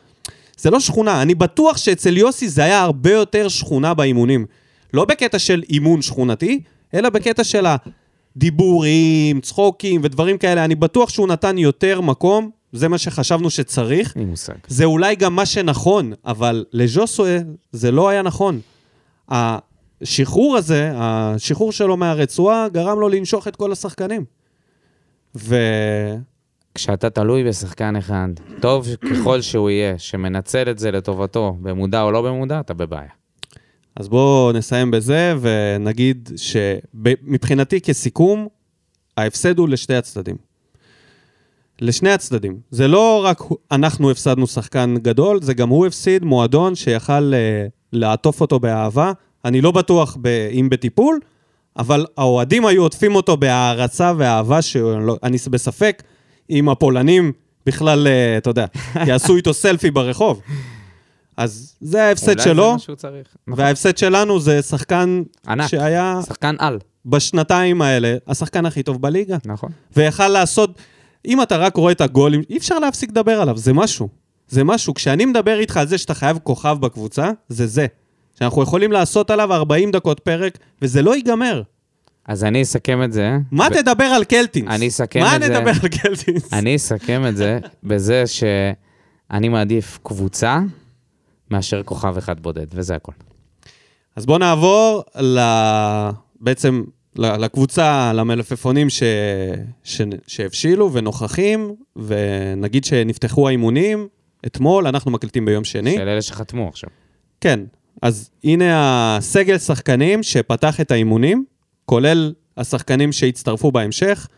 זה לא שכונה, אני בטוח שאצל יוסי זה היה הרבה יותר שכונה באימונים. לא בקטע של אימון שכונתי, אלא בקטע של הדיבורים, צחוקים ודברים כאלה. אני בטוח שהוא נתן יותר מקום, זה מה שחשבנו שצריך. אין מושג. זה אולי גם מה שנכון, אבל לז'וסווה זה לא היה נכון. השחרור הזה, השחרור שלו מהרצועה, גרם לו לנשוך את כל השחקנים. ו... כשאתה תלוי בשחקן אחד, טוב ככל שהוא יהיה, שמנצל את זה לטובתו, במודע או לא במודע, אתה בבעיה. אז בואו נסיים בזה ונגיד שמבחינתי כסיכום, ההפסד הוא לשתי הצדדים. לשני הצדדים. זה לא רק אנחנו הפסדנו שחקן גדול, זה גם הוא הפסיד מועדון שיכל אה, לעטוף אותו באהבה. אני לא בטוח ב, אם בטיפול, אבל האוהדים היו עוטפים אותו בהערצה ואהבה, שאני בספק אם הפולנים בכלל, אה, אתה יודע, [LAUGHS] יעשו איתו סלפי ברחוב. אז זה ההפסד אולי שלו. זה מה שהוא צריך. נכון. וההפסד שלנו זה שחקן ענק. שהיה שחקן על. בשנתיים האלה השחקן הכי טוב בליגה. נכון. ויכל לעשות, אם אתה רק רואה את הגולים, אי אפשר להפסיק לדבר עליו, זה משהו. זה משהו. כשאני מדבר איתך על זה שאתה חייב כוכב בקבוצה, זה זה. שאנחנו יכולים לעשות עליו 40 דקות פרק, וזה לא ייגמר. אז אני אסכם את זה. מה ב- תדבר על קלטינס? אני אסכם מה את זה. נדבר על קלטינס? אני אסכם את זה בזה שאני מעדיף קבוצה מאשר כוכב אחד בודד, וזה הכל. אז בואו נעבור ל... בעצם לקבוצה, למלפפונים ש... ש... שהבשילו ונוכחים, ונגיד שנפתחו האימונים אתמול, אנחנו מקליטים ביום שני. של אלה שחתמו עכשיו. כן, אז הנה הסגל שחקנים שפתח את האימונים, כולל השחקנים שהצטרפו בהמשך.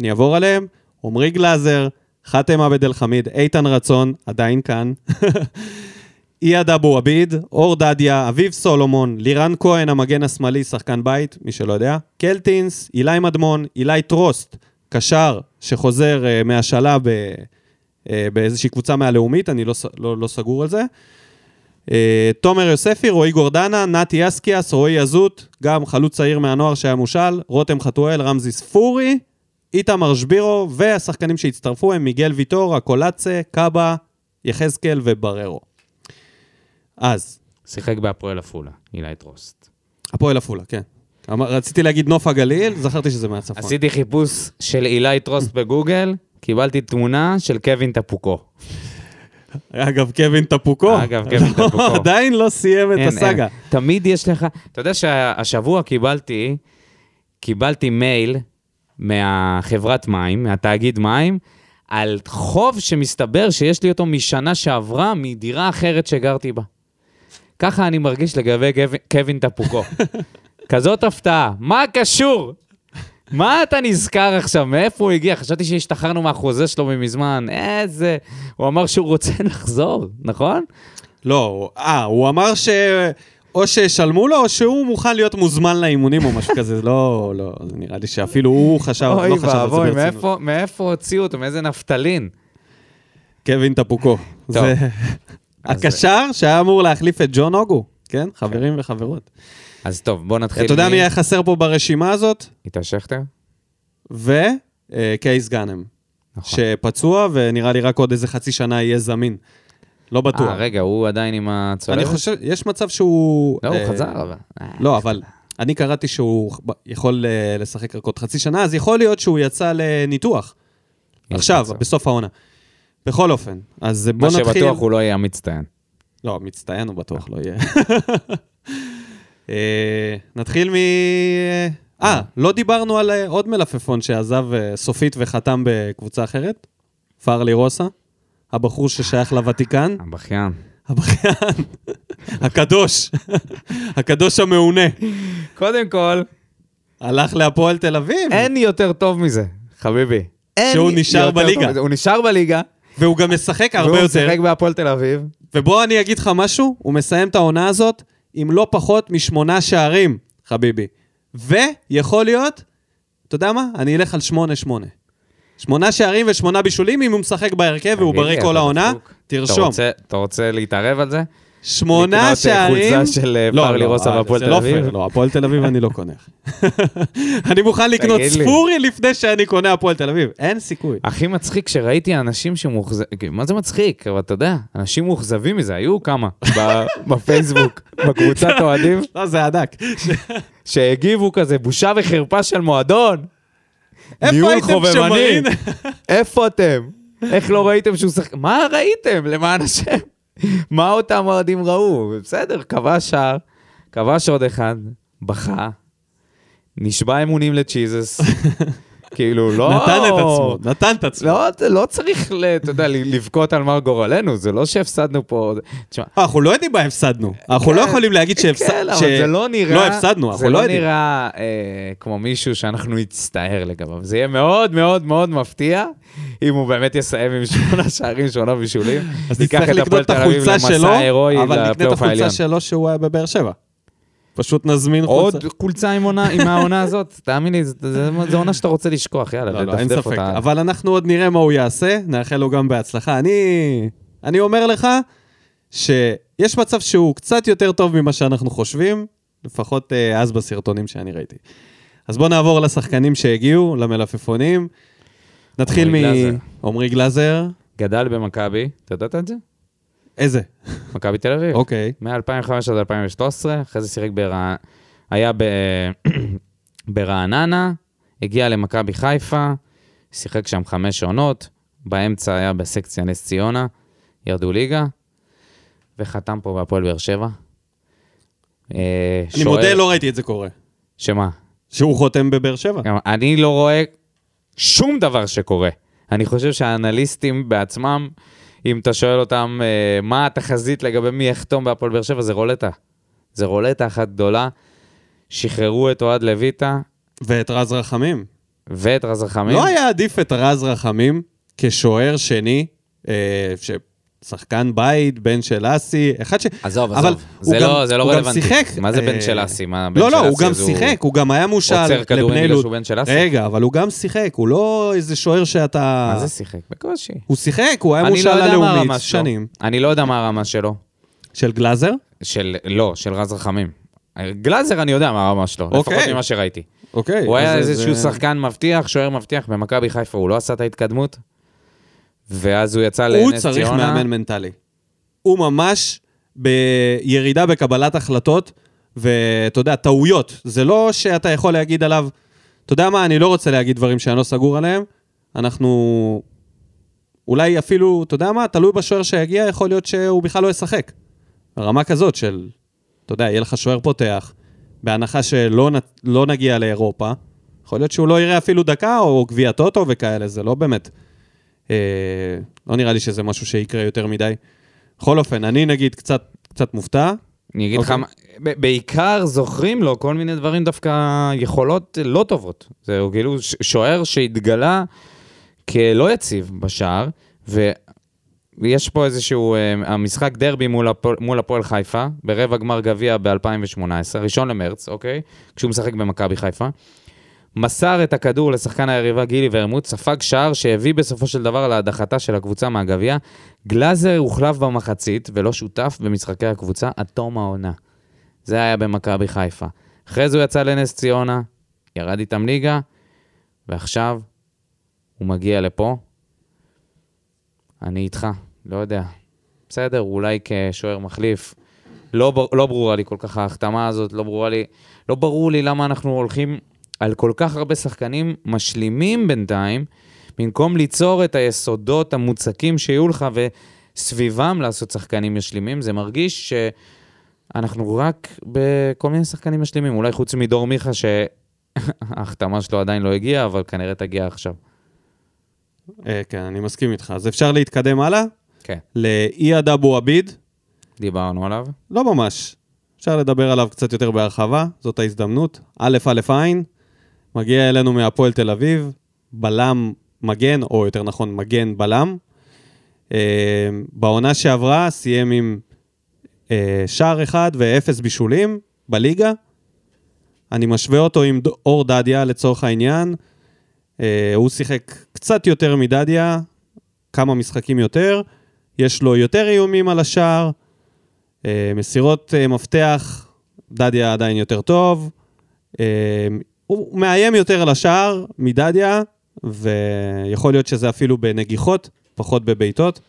אני אעבור עליהם. עמרי גלאזר, חאתם עבד אל חמיד, איתן רצון, עדיין כאן. [LAUGHS] אייד אבו עביד, אור דדיה, אביב סולומון, לירן כהן, המגן השמאלי, שחקן בית, מי שלא יודע, קלטינס, אילי מדמון, אילי טרוסט, קשר שחוזר uh, מהשאלה ב, uh, באיזושהי קבוצה מהלאומית, אני לא, לא, לא סגור על זה. Uh, תומר יוספי, רועי גורדנה, נתי אסקיאס, רועי יזות, גם חלוץ צעיר מהנוער שהיה מושל, רותם חתואל, רמזי ספורי, איתמר שבירו, והשחקנים שהצטרפו הם מיגל ויטור, הקולאצה, קאבה, יחזקאל ובררו. אז, שיחק בהפועל עפולה, אילי טרוסט. הפועל עפולה, כן. רציתי להגיד נוף הגליל, זכרתי שזה מהצפון. עשיתי חיפוש של אילי טרוסט בגוגל, קיבלתי תמונה של קווין טפוקו. אגב, קווין טפוקו. אגב, קווין לא, טפוקו. עדיין לא סיים את הסאגה. תמיד יש לך... אתה יודע שהשבוע קיבלתי, קיבלתי מייל מהחברת מים, מהתאגיד מים, על חוב שמסתבר שיש לי אותו משנה שעברה מדירה אחרת שגרתי בה. ככה אני מרגיש לגבי קווין טפוקו. [LAUGHS] כזאת הפתעה. מה קשור? מה אתה נזכר עכשיו? מאיפה הוא הגיע? חשבתי שהשתחררנו מהחוזה שלו ממזמן. איזה... הוא אמר שהוא רוצה [LAUGHS] לחזור, נכון? לא, אה, הוא אמר ש... או שישלמו לו, או שהוא מוכן להיות מוזמן לאימונים או משהו כזה. לא, לא, נראה לי שאפילו הוא חשב, אוי לא חשב על זה ואבוי, ברצינות. מאיפה- מאיפה הוציאו אותו? מאיזה נפתלין? קווין טפוקו. טוב. זה הקשר שהיה אמור להחליף את ג'ון אוגו, כן? חברים וחברות. אז טוב, בוא נתחיל. אתה יודע מי היה חסר פה ברשימה הזאת? איתה שכטר? וקייס גאנם. נכון. שפצוע, ונראה לי רק עוד איזה חצי שנה יהיה זמין. לא בטוח. אה, רגע, הוא עדיין עם הצולבת? אני חושב, יש מצב שהוא... לא, הוא אה, חזר, אבל... אה, לא, אבל אני קראתי שהוא יכול אה, לשחק רק עוד חצי שנה, אז יכול להיות שהוא יצא לניתוח. עכשיו, מצב. בסוף העונה. בכל אופן, אז בוא מה נתחיל... שבטוח הוא לא יהיה המצטיין. לא, מצטיין הוא בטוח לא יהיה. [LAUGHS] אה, נתחיל מ... אה, לא דיברנו על אה, עוד מלפפון שעזב אה, סופית וחתם בקבוצה אחרת? פארלי רוסה, הבחור ששייך לוותיקן, הבכיין. הבכיין, הקדוש, הקדוש המעונה, קודם כל, הלך להפועל תל אביב, אין יותר טוב מזה, חביבי. שהוא נשאר בליגה. הוא נשאר בליגה, והוא גם משחק הרבה והוא יותר. משחק בהפועל תל אביב. ובוא אני אגיד לך משהו, הוא מסיים את העונה הזאת עם לא פחות משמונה שערים, חביבי. ויכול להיות, אתה יודע מה? אני אלך על שמונה שמונה. שמונה שערים ושמונה בישולים אם הוא משחק בהרכב והוא בריא כל העונה, תרשום. אתה רוצה להתערב על זה? שמונה לקנות, אה, שערים... חולצה של, לא, רוסה והפועל תל לא אביב? לא, הפועל תל אביב אני לא קונה. [LAUGHS] אני מוכן לקנות. ספורי לפני שאני קונה הפועל תל אביב. אין סיכוי. הכי מצחיק שראיתי אנשים שמאוכזבים, מה זה מצחיק? אבל אתה יודע, אנשים מאוכזבים מזה, היו כמה [LAUGHS] בפייסבוק, בקבוצת [LAUGHS] אוהדים, לא, זה הדק. שהגיבו כזה, בושה וחרפה של מועדון. איפה ניהול הייתם חובבני. איפה אתם? איך לא ראיתם שהוא שחק... מה ראיתם, למען השם? מה אותם אוהדים ראו? בסדר, כבש שער, כבש עוד אחד, בכה, נשבע אמונים לצ'יזס. [LAUGHS] כאילו, לא... נתן את עצמו, נתן את עצמו. לא, זה לא צריך, אתה יודע, לבכות על מר גורלנו, זה לא שהפסדנו פה... תשמע, אה, אנחנו לא יודעים מה הפסדנו. אנחנו לא כן, יכולים להגיד כן, שהפסדנו. אבל זה לא נראה... לא הפסדנו, אנחנו לא זה יודעים. לא נראה אה, כמו מישהו שאנחנו נצטער לגביו. זה יהיה מאוד מאוד מאוד מפתיע אם הוא באמת יסיים עם שמונה [LAUGHS] שערים, שמונה בישולים. אז נצטרך לקנות את החולצה שלו, אבל נקנה את. החולצה שלו שהוא היה בבאר שבע. פשוט נזמין חולצה. עוד חולצה עם עונה- עם העונה הזאת, [LAUGHS] תאמין לי, זה עונה שאתה רוצה לשכוח, יאללה, לא, לא, אין ספק. אותה. אבל אנחנו עוד נראה מה הוא יעשה, נאחל לו גם בהצלחה. אני, אני אומר לך שיש מצב שהוא קצת יותר טוב ממה שאנחנו חושבים, לפחות אה, אז בסרטונים שאני ראיתי. אז בואו נעבור לשחקנים שהגיעו, למלפפונים. נתחיל עמרי גלאזר. גדל במכבי, אתה ידעת את זה? איזה? מכבי תל אביב. אוקיי. מ-2005 עד 2013, אחרי זה שיחק ברע... היה ב... [CLEARS THROAT] ברעננה, הגיע למכבי חיפה, שיחק שם חמש עונות, באמצע היה בסקציה נס ציונה, ירדו ליגה, וחתם פה בהפועל באר שבע. אה, אני מודה, לא ראיתי את זה קורה. שמה? שהוא חותם בבאר שבע. אני לא רואה שום דבר שקורה. אני חושב שהאנליסטים בעצמם, אם אתה שואל אותם אה, מה התחזית לגבי מי יחתום בהפועל באר שבע, זה רולטה. זה רולטה אחת גדולה. שחררו את אוהד לויטה ואת רז רחמים. ואת רז רחמים. לא היה עדיף את רז רחמים כשוער שני, אה, שחקן בית, בן של אסי, אחד ש... עזוב, אבל עזוב. זה גם- לא- זה לא גם רלוונטי. שיחק, מה זה בן אה, של אסי? מה, בן לא, של לא, הוא גם שיחק, הוא גם היה מושל עוצר לבני בגלל לוד. שהוא בן של אסי? רגע, אבל הוא גם שיחק, הוא לא איזה שוער שאתה... מה זה שיחק? בקושי. הוא שיחק, הוא היה מושל לא שלו. שנים. אני לא יודע מה הרמה שלו. של גלאזר? של, לא, של רז רחמים. גלאזר אני יודע מה הרמה שלו, אוקיי. לפחות ממה שראיתי. אוקיי. הוא היה איזשהו אז- שחקן מבטיח, שוער מבטיח, במכבי חיפה הוא לא עשה את ההתקדמות, ואז הוא יצא לנס הוא ציונה. צריך מאמן מנטלי. הוא ממש בירידה בקבלת החלטות, ואתה יודע, טעויות. זה לא שאתה יכול להגיד עליו, אתה יודע מה, אני לא רוצה להגיד דברים שאני לא סגור עליהם. אנחנו אולי אפילו, אתה יודע מה, תלוי בשוער שיגיע, יכול להיות שהוא בכלל לא ישחק. ברמה כזאת של, אתה יודע, יהיה לך שוער פותח, בהנחה שלא נ, לא נגיע לאירופה, יכול להיות שהוא לא יראה אפילו דקה, או גביע טוטו וכאלה, זה לא באמת... אה, לא נראה לי שזה משהו שיקרה יותר מדי. בכל אופן, אני נגיד קצת, קצת מופתע. אני אגיד לך, אוקיי. בעיקר זוכרים לו כל מיני דברים דווקא יכולות לא טובות. זהו, כאילו שוער שהתגלה כלא יציב בשער, ויש פה איזשהו, אה, המשחק דרבי מול הפועל- מול הפועל חיפה, ברבע גמר גביע ב-2018, ראשון למרץ, אוקיי? כשהוא משחק במכבי חיפה. מסר את הכדור לשחקן היריבה גילי ורמוט, ספג שער שהביא בסופו של דבר להדחתה של הקבוצה מהגביע. גלאזר הוחלף במחצית ולא שותף במשחקי הקבוצה עד תום העונה. זה היה במכבי חיפה. אחרי זה הוא יצא לנס ציונה, ירד איתם ליגה, ועכשיו הוא מגיע לפה. אני איתך, לא יודע. בסדר, אולי כשוער מחליף. לא, לא ברורה לי כל כך ההחתמה הזאת, לא ברורה לי, לא ברור לי למה אנחנו הולכים על כל כך הרבה שחקנים משלימים בינתיים, במקום ליצור את היסודות המוצקים שיהיו לך וסביבם לעשות שחקנים משלימים, זה מרגיש שאנחנו רק בכל מיני שחקנים משלימים, אולי חוץ מדור מיכה שההחתמה שלו עדיין לא הגיעה, אבל כנראה תגיע עכשיו. אה, כן, אני מסכים איתך. אז אפשר להתקדם הלאה? כן. לאייד אבו עביד. דיברנו עליו. לא ממש. אפשר לדבר עליו קצת יותר בהרחבה, זאת ההזדמנות. א' א' עין, מגיע אלינו מהפועל תל אביב, בלם מגן, או יותר נכון, מגן בלם. אה, בעונה שעברה סיים עם אה, שער אחד ואפס בישולים בליגה. אני משווה אותו עם אור דדיה לצורך העניין. אה, הוא שיחק קצת יותר מדדיה, כמה משחקים יותר. יש לו יותר איומים על השער. מסירות מפתח, דדיה עדיין יותר טוב. הוא מאיים יותר על השער מדדיה, ויכול להיות שזה אפילו בנגיחות, פחות בבעיטות.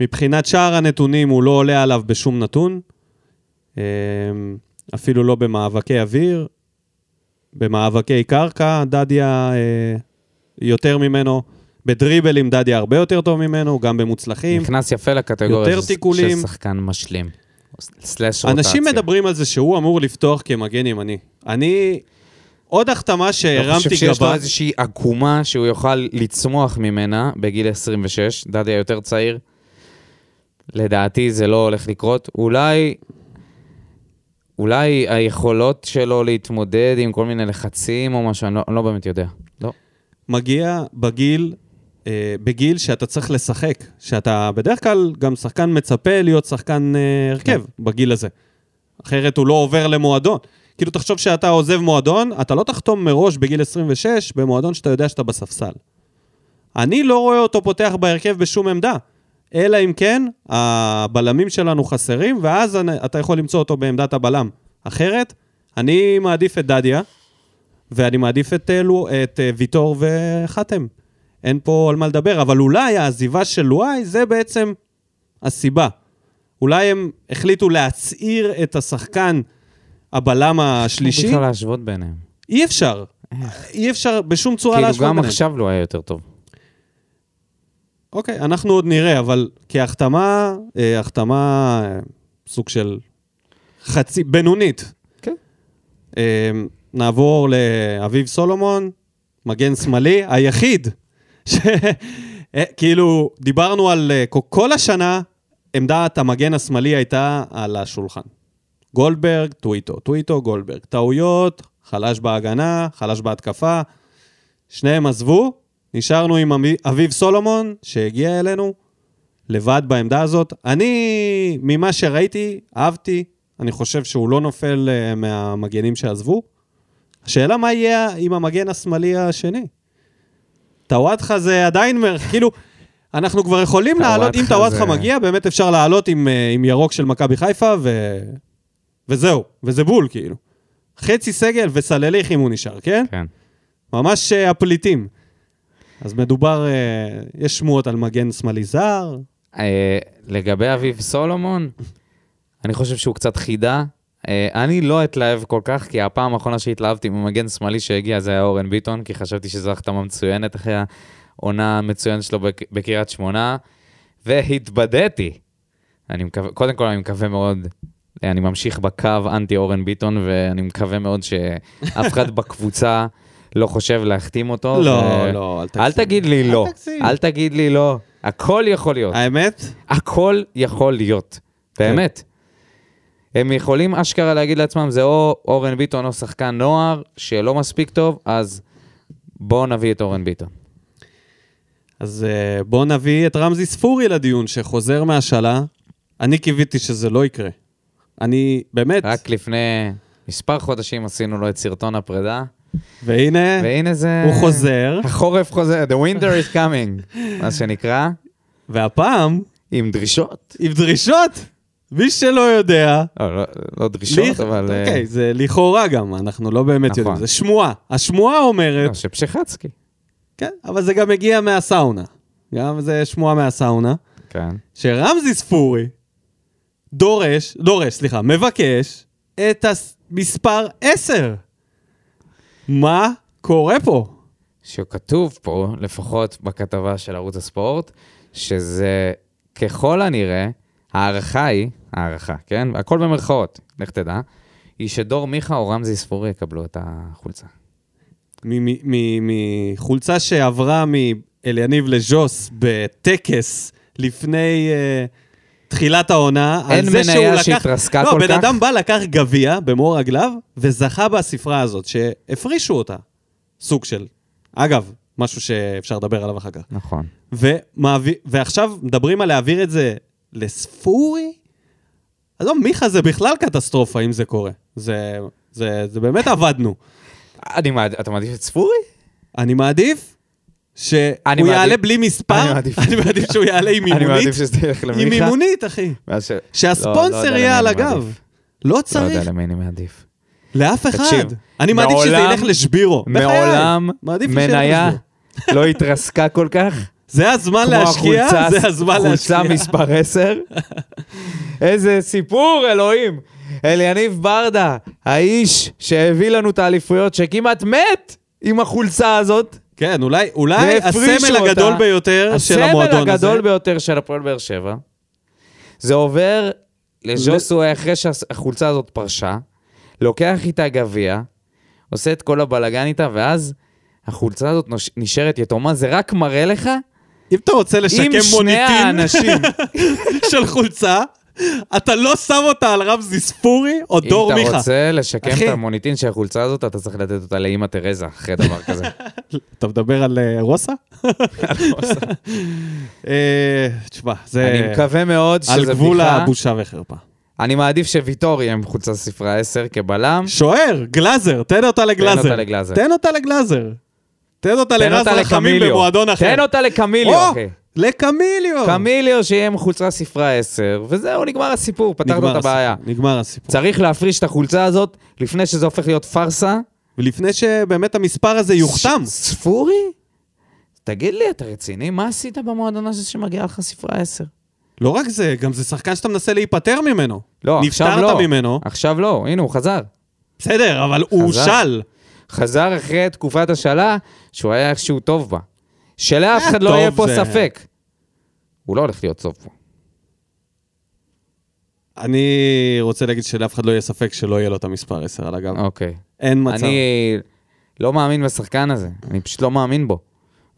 מבחינת שאר הנתונים, הוא לא עולה עליו בשום נתון. אה, אפילו לא במאבקי אוויר. במאבקי קרקע, דדיה אה, יותר ממנו. בדריבלים דדיה הרבה יותר טוב ממנו, גם במוצלחים. נכנס יפה לקטגוריה יותר של- תיקולים. של שחקן משלים. סלאש רוטציה. אנשים מדברים על זה שהוא אמור לפתוח כמגן ימני. אני... עוד החתמה אני שהרמתי חושב שיש לו גבה, איזושהי עקומה שהוא יוכל לצמוח ממנה בגיל 26, דדיה יותר צעיר. לדעתי זה לא הולך לקרות. אולי, אולי היכולות שלו להתמודד עם כל מיני לחצים או משהו, אני לא, אני לא באמת יודע. לא. מגיע בגיל, אה, בגיל שאתה צריך לשחק. שאתה בדרך כלל גם שחקן מצפה להיות שחקן אה, הרכב בגיל הזה. אחרת הוא לא עובר למועדון. כאילו, תחשוב שאתה עוזב מועדון, אתה לא תחתום מראש בגיל 26 במועדון שאתה יודע שאתה בספסל. אני לא רואה אותו פותח בהרכב בשום עמדה. אלא אם כן, הבלמים שלנו חסרים, ואז אני- אתה יכול למצוא אותו בעמדת הבלם. אחרת, אני מעדיף את דדיה, ואני מעדיף את, אה, לו- את אה, ויטור וחתם. אין פה על מה לדבר, אבל אולי העזיבה של לואי זה בעצם הסיבה. אולי הם החליטו להצעיר את השחקן הבלם השלישי. בכלל להשוות ביניהם. אי אפשר. אי אפשר בשום צורה כאילו להשוות גם ביניהם. עכשיו לא היה יותר טוב. אוקיי, אנחנו עוד נראה, אבל כהחתמה, אה, החתמה אה, סוג של חצי, בינונית. כן. אה, נעבור לאביב סולומון, מגן שמאלי, היחיד, ש... [LAUGHS] אה, כאילו, דיברנו על... אה, כל השנה, עמדת המגן השמאלי הייתה על השולחן. גולדברג, טוויטו, טוויטו, גולדברג. טעויות, חלש בהגנה, חלש בהתקפה. שניהם עזבו, נשארנו עם אביב סולומון, שהגיע אלינו, לבד בעמדה הזאת. אני, ממה שראיתי, אהבתי, אני חושב שהוא לא נופל uh, מהמגנים שעזבו. השאלה מה יהיה עם המגן השמאלי השני. טוואטחה זה עדיין, [LAUGHS] כאילו, אנחנו כבר יכולים לעלות, אם טוואטחה טוואטחה זה- מגיע, באמת אפשר לעלות עם, אה, עם ירוק של מכבי חיפה, ו... וזהו, וזה בול, כאילו. חצי סגל וסלליך אם הוא נשאר, כן? כן. ממש אה, הפליטים. אז מדובר, אה, יש שמועות על מגן שמאלי זר. אה, לגבי אביב סולומון, אני חושב שהוא קצת חידה. אני לא אתלהב כל כך, כי הפעם האחרונה שהתלהבתי ממגן שמאלי שהגיע זה היה אורן ביטון, כי חשבתי שזו החתמה מצוינת אחרי עונה מצוינת שלו בק- בקריית שמונה, והתבדיתי. אני מקווה, קודם כל אני מקווה מאוד, אני ממשיך בקו אנטי אורן ביטון, ואני מקווה מאוד שאף אחד [LAUGHS] בקבוצה לא חושב להחתים אותו. לא, ו- לא, אל תגזים. אל תגיד לי אל לא. תגזים. אל תגיד לי לא. הכל יכול להיות. האמת? הכל יכול להיות. באמת. הם יכולים אשכרה להגיד לעצמם, זה או אורן ביטון או שחקן נוער שלא מספיק טוב, אז בואו נביא את אורן ביטון. אז uh, בואו נביא את רמזי ספורי לדיון, שחוזר מהשאלה. אני קיוויתי שזה לא יקרה. אני, באמת, רק לפני מספר חודשים עשינו לו את סרטון הפרידה, והנה, והנה זה... הוא חוזר, החורף חוזר, the winter is coming, מה שנקרא, והפעם, עם דרישות. עם דרישות. מי שלא יודע, לא, לא, לא דרישות, לכ- אבל... אה, אוקיי, זה לכאורה גם, אנחנו לא באמת נכון. יודעים, זה שמועה. השמועה אומרת, לא, שפשחצקי. כן, אבל זה גם מגיע מהסאונה. גם זה שמועה מהסאונה, כן. שרמזי ספורי דורש, דורש, סליחה, מבקש את המספר 10. מה קורה פה? שכתוב פה, לפחות בכתבה של ערוץ הספורט, שזה ככל הנראה, ההערכה היא, הערכה, כן? הכל במרכאות, לך תדע, היא שדור מיכה או רמזי ספורי יקבלו את החולצה. מחולצה שעברה מאליניב לז'וס בטקס לפני uh, תחילת העונה, אין על זה שהוא מניה לקח... שהתרסקה לא, כל בן כך? אדם בא, לקח גביע במור רגליו, וזכה בספרה הזאת, שהפרישו אותה, סוג של. אגב, משהו שאפשר לדבר עליו אחר כך. נכון. ומעביר, ועכשיו מדברים על להעביר את זה לספורי? עזוב, מיכה זה בכלל קטסטרופה אם זה קורה. זה, זה, זה באמת עבדנו. אני. אתה מעדיף את ספורי? אני מעדיף שהוא אני יעלה בלי מספר, אני מעדיף- אני שהוא יעלה עם [LAUGHS] אני מימונית, מעדיף שזה ילך למיכה. עם מימונית, אחי. ואז ש- לא, לא שהספונסר יודע יהיה על אני הגב. לא לא צריך, יודע למי אני מעדיף. לאף אחד. אני מעדיף שזה ילך לשבירו. מעולם מניה. לא התרסקה כל כך. [LAUGHS] זה הזמן להשקיע, זה הזמן להשקיע. חולצה מספר 10. [LAUGHS] איזה סיפור, אלוהים. אליניב ברדה, האיש שהביא לנו את האליפויות, שכמעט מת עם החולצה הזאת. כן, אולי, אולי הסמל אותה. הגדול ביותר של המועדון הסמל הזה. הגדול ביותר של הפועל באר שבע. זה עובר לג'וסווה אחרי שהחולצה הזאת פרשה, לוקח איתה גביע, עושה את כל הבלגן איתה, ואז החולצה הזאת נשארת יתומה. זה רק מראה לך, אם אתה רוצה לשקם מוניטין האנשים, [LAUGHS] של חולצה, אתה לא שם אותה על רמזי ספורי או דור אם מיכה. אתה רוצה לשקם. את המוניטין של החולצה הזאת, אתה צריך לתת אותה לאימא תרזה, אחרי דבר כזה. [LAUGHS] אתה מדבר על אה, רוסה? [LAUGHS] אה, תשמע, זה אני מקווה מאוד על שזה גבול בדיחה. הבושה וחרפה. אני מעדיף שוויטור יהיה עם חולצה ספרה 10 כבלם. שוער, גלאזר, תן אותה לגלאזר. אותה לגלאזר. תן אותה לגלאזר. תן אותה תן לרז רחמים. במועדון אחר. תן אותה לקמיליו, אחי. לקמיליו. קמיליו שיהיה עם חולצה ספרה 10, וזהו, נגמר הסיפור, פתרנו את הבעיה. נגמר הסיפור. צריך להפריש את החולצה הזאת לפני שזה הופך להיות פארסה. ולפני שבאמת המספר הזה יוחתם. ש- ספורי? תגיד לי, אתה רציני? מה עשית במועדון הזה שמגיע לך ספרה 10? לא רק זה, גם זה שחקן שאתה מנסה להיפטר ממנו. לא, עכשיו לא. נפטרת ממנו. עכשיו לא, הנה, הוא חזר. בסדר, אבל הוא חזר. של. חזר אחרי תקופת השאלה שהוא היה איכשהו טוב בה. שלאף אחד לא יהיה פה זה- ספק. הוא לא הולך להיות טוב פה. אני רוצה להגיד שלאף אחד לא יהיה ספק שלא יהיה לו את המספר 10 על הגב. אוקיי. אין מצב. אני לא מאמין בשחקן הזה, אני פשוט לא מאמין בו.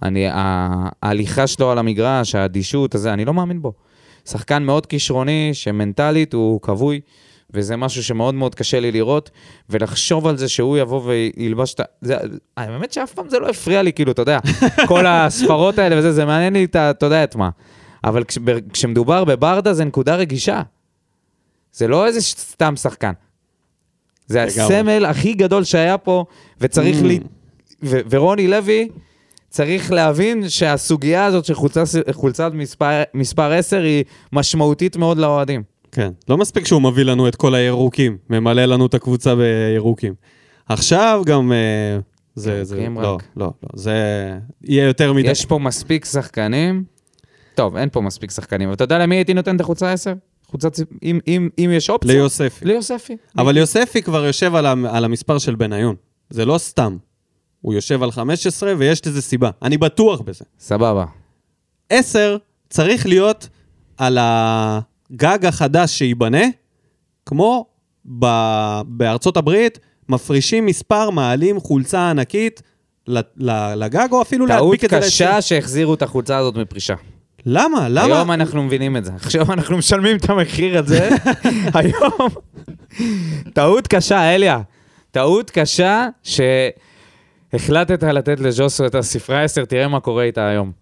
אני, ההליכה שלו על המגרש, האדישות הזה, אני לא מאמין בו. שחקן מאוד כישרוני, שמנטלית הוא כבוי, וזה משהו שמאוד מאוד קשה לי לראות, ולחשוב על זה שהוא יבוא וילבש את ה... זה- האמת שאף פעם זה לא הפריע לי, כאילו, אתה יודע, [LAUGHS] כל הספרות האלה וזה, זה מעניין לי את ה... אתה יודע את מה. אבל כש, כשמדובר בברדה זה נקודה רגישה. זה לא איזה סתם שחקן. זה. הסמל הכי גדול שהיה פה, וצריך Mm. לי... ו- ורוני לוי צריך להבין שהסוגיה הזאת של חולצה, חולצת מספר, מספר 10 היא משמעותית מאוד לאוהדים. כן. לא מספיק שהוא מביא לנו את כל הירוקים, ממלא לנו את הקבוצה בירוקים. עכשיו גם... אה, זה, זה, לא, רק. לא, לא, זה יהיה יותר מדי. יש פה מספיק שחקנים, טוב, אין פה מספיק שחקנים, אבל אתה יודע למי הייתי נותן את החולצה 10? חולצת... אם, אם, אם יש אופציה? ליוספי. ליוספי. אבל יוספי כבר יושב על, על המספר של בניון. זה לא סתם. הוא יושב על 15, ויש לזה סיבה. אני בטוח בזה. סבבה. 10 צריך להיות על הגג החדש שייבנה, כמו ב... בארצות הברית, מפרישים מספר, מעלים חולצה ענקית לגג, או אפילו טעות להדביק את זה קשה שהחזירו את החולצה הזאת מפרישה. למה? למה? היום אנחנו מבינים את זה. עכשיו אנחנו משלמים את המחיר הזה. [LAUGHS] היום. טעות קשה, אליה. טעות קשה שהחלטת לתת לז'וסו את הספרה 10, תראה מה קורה איתה היום.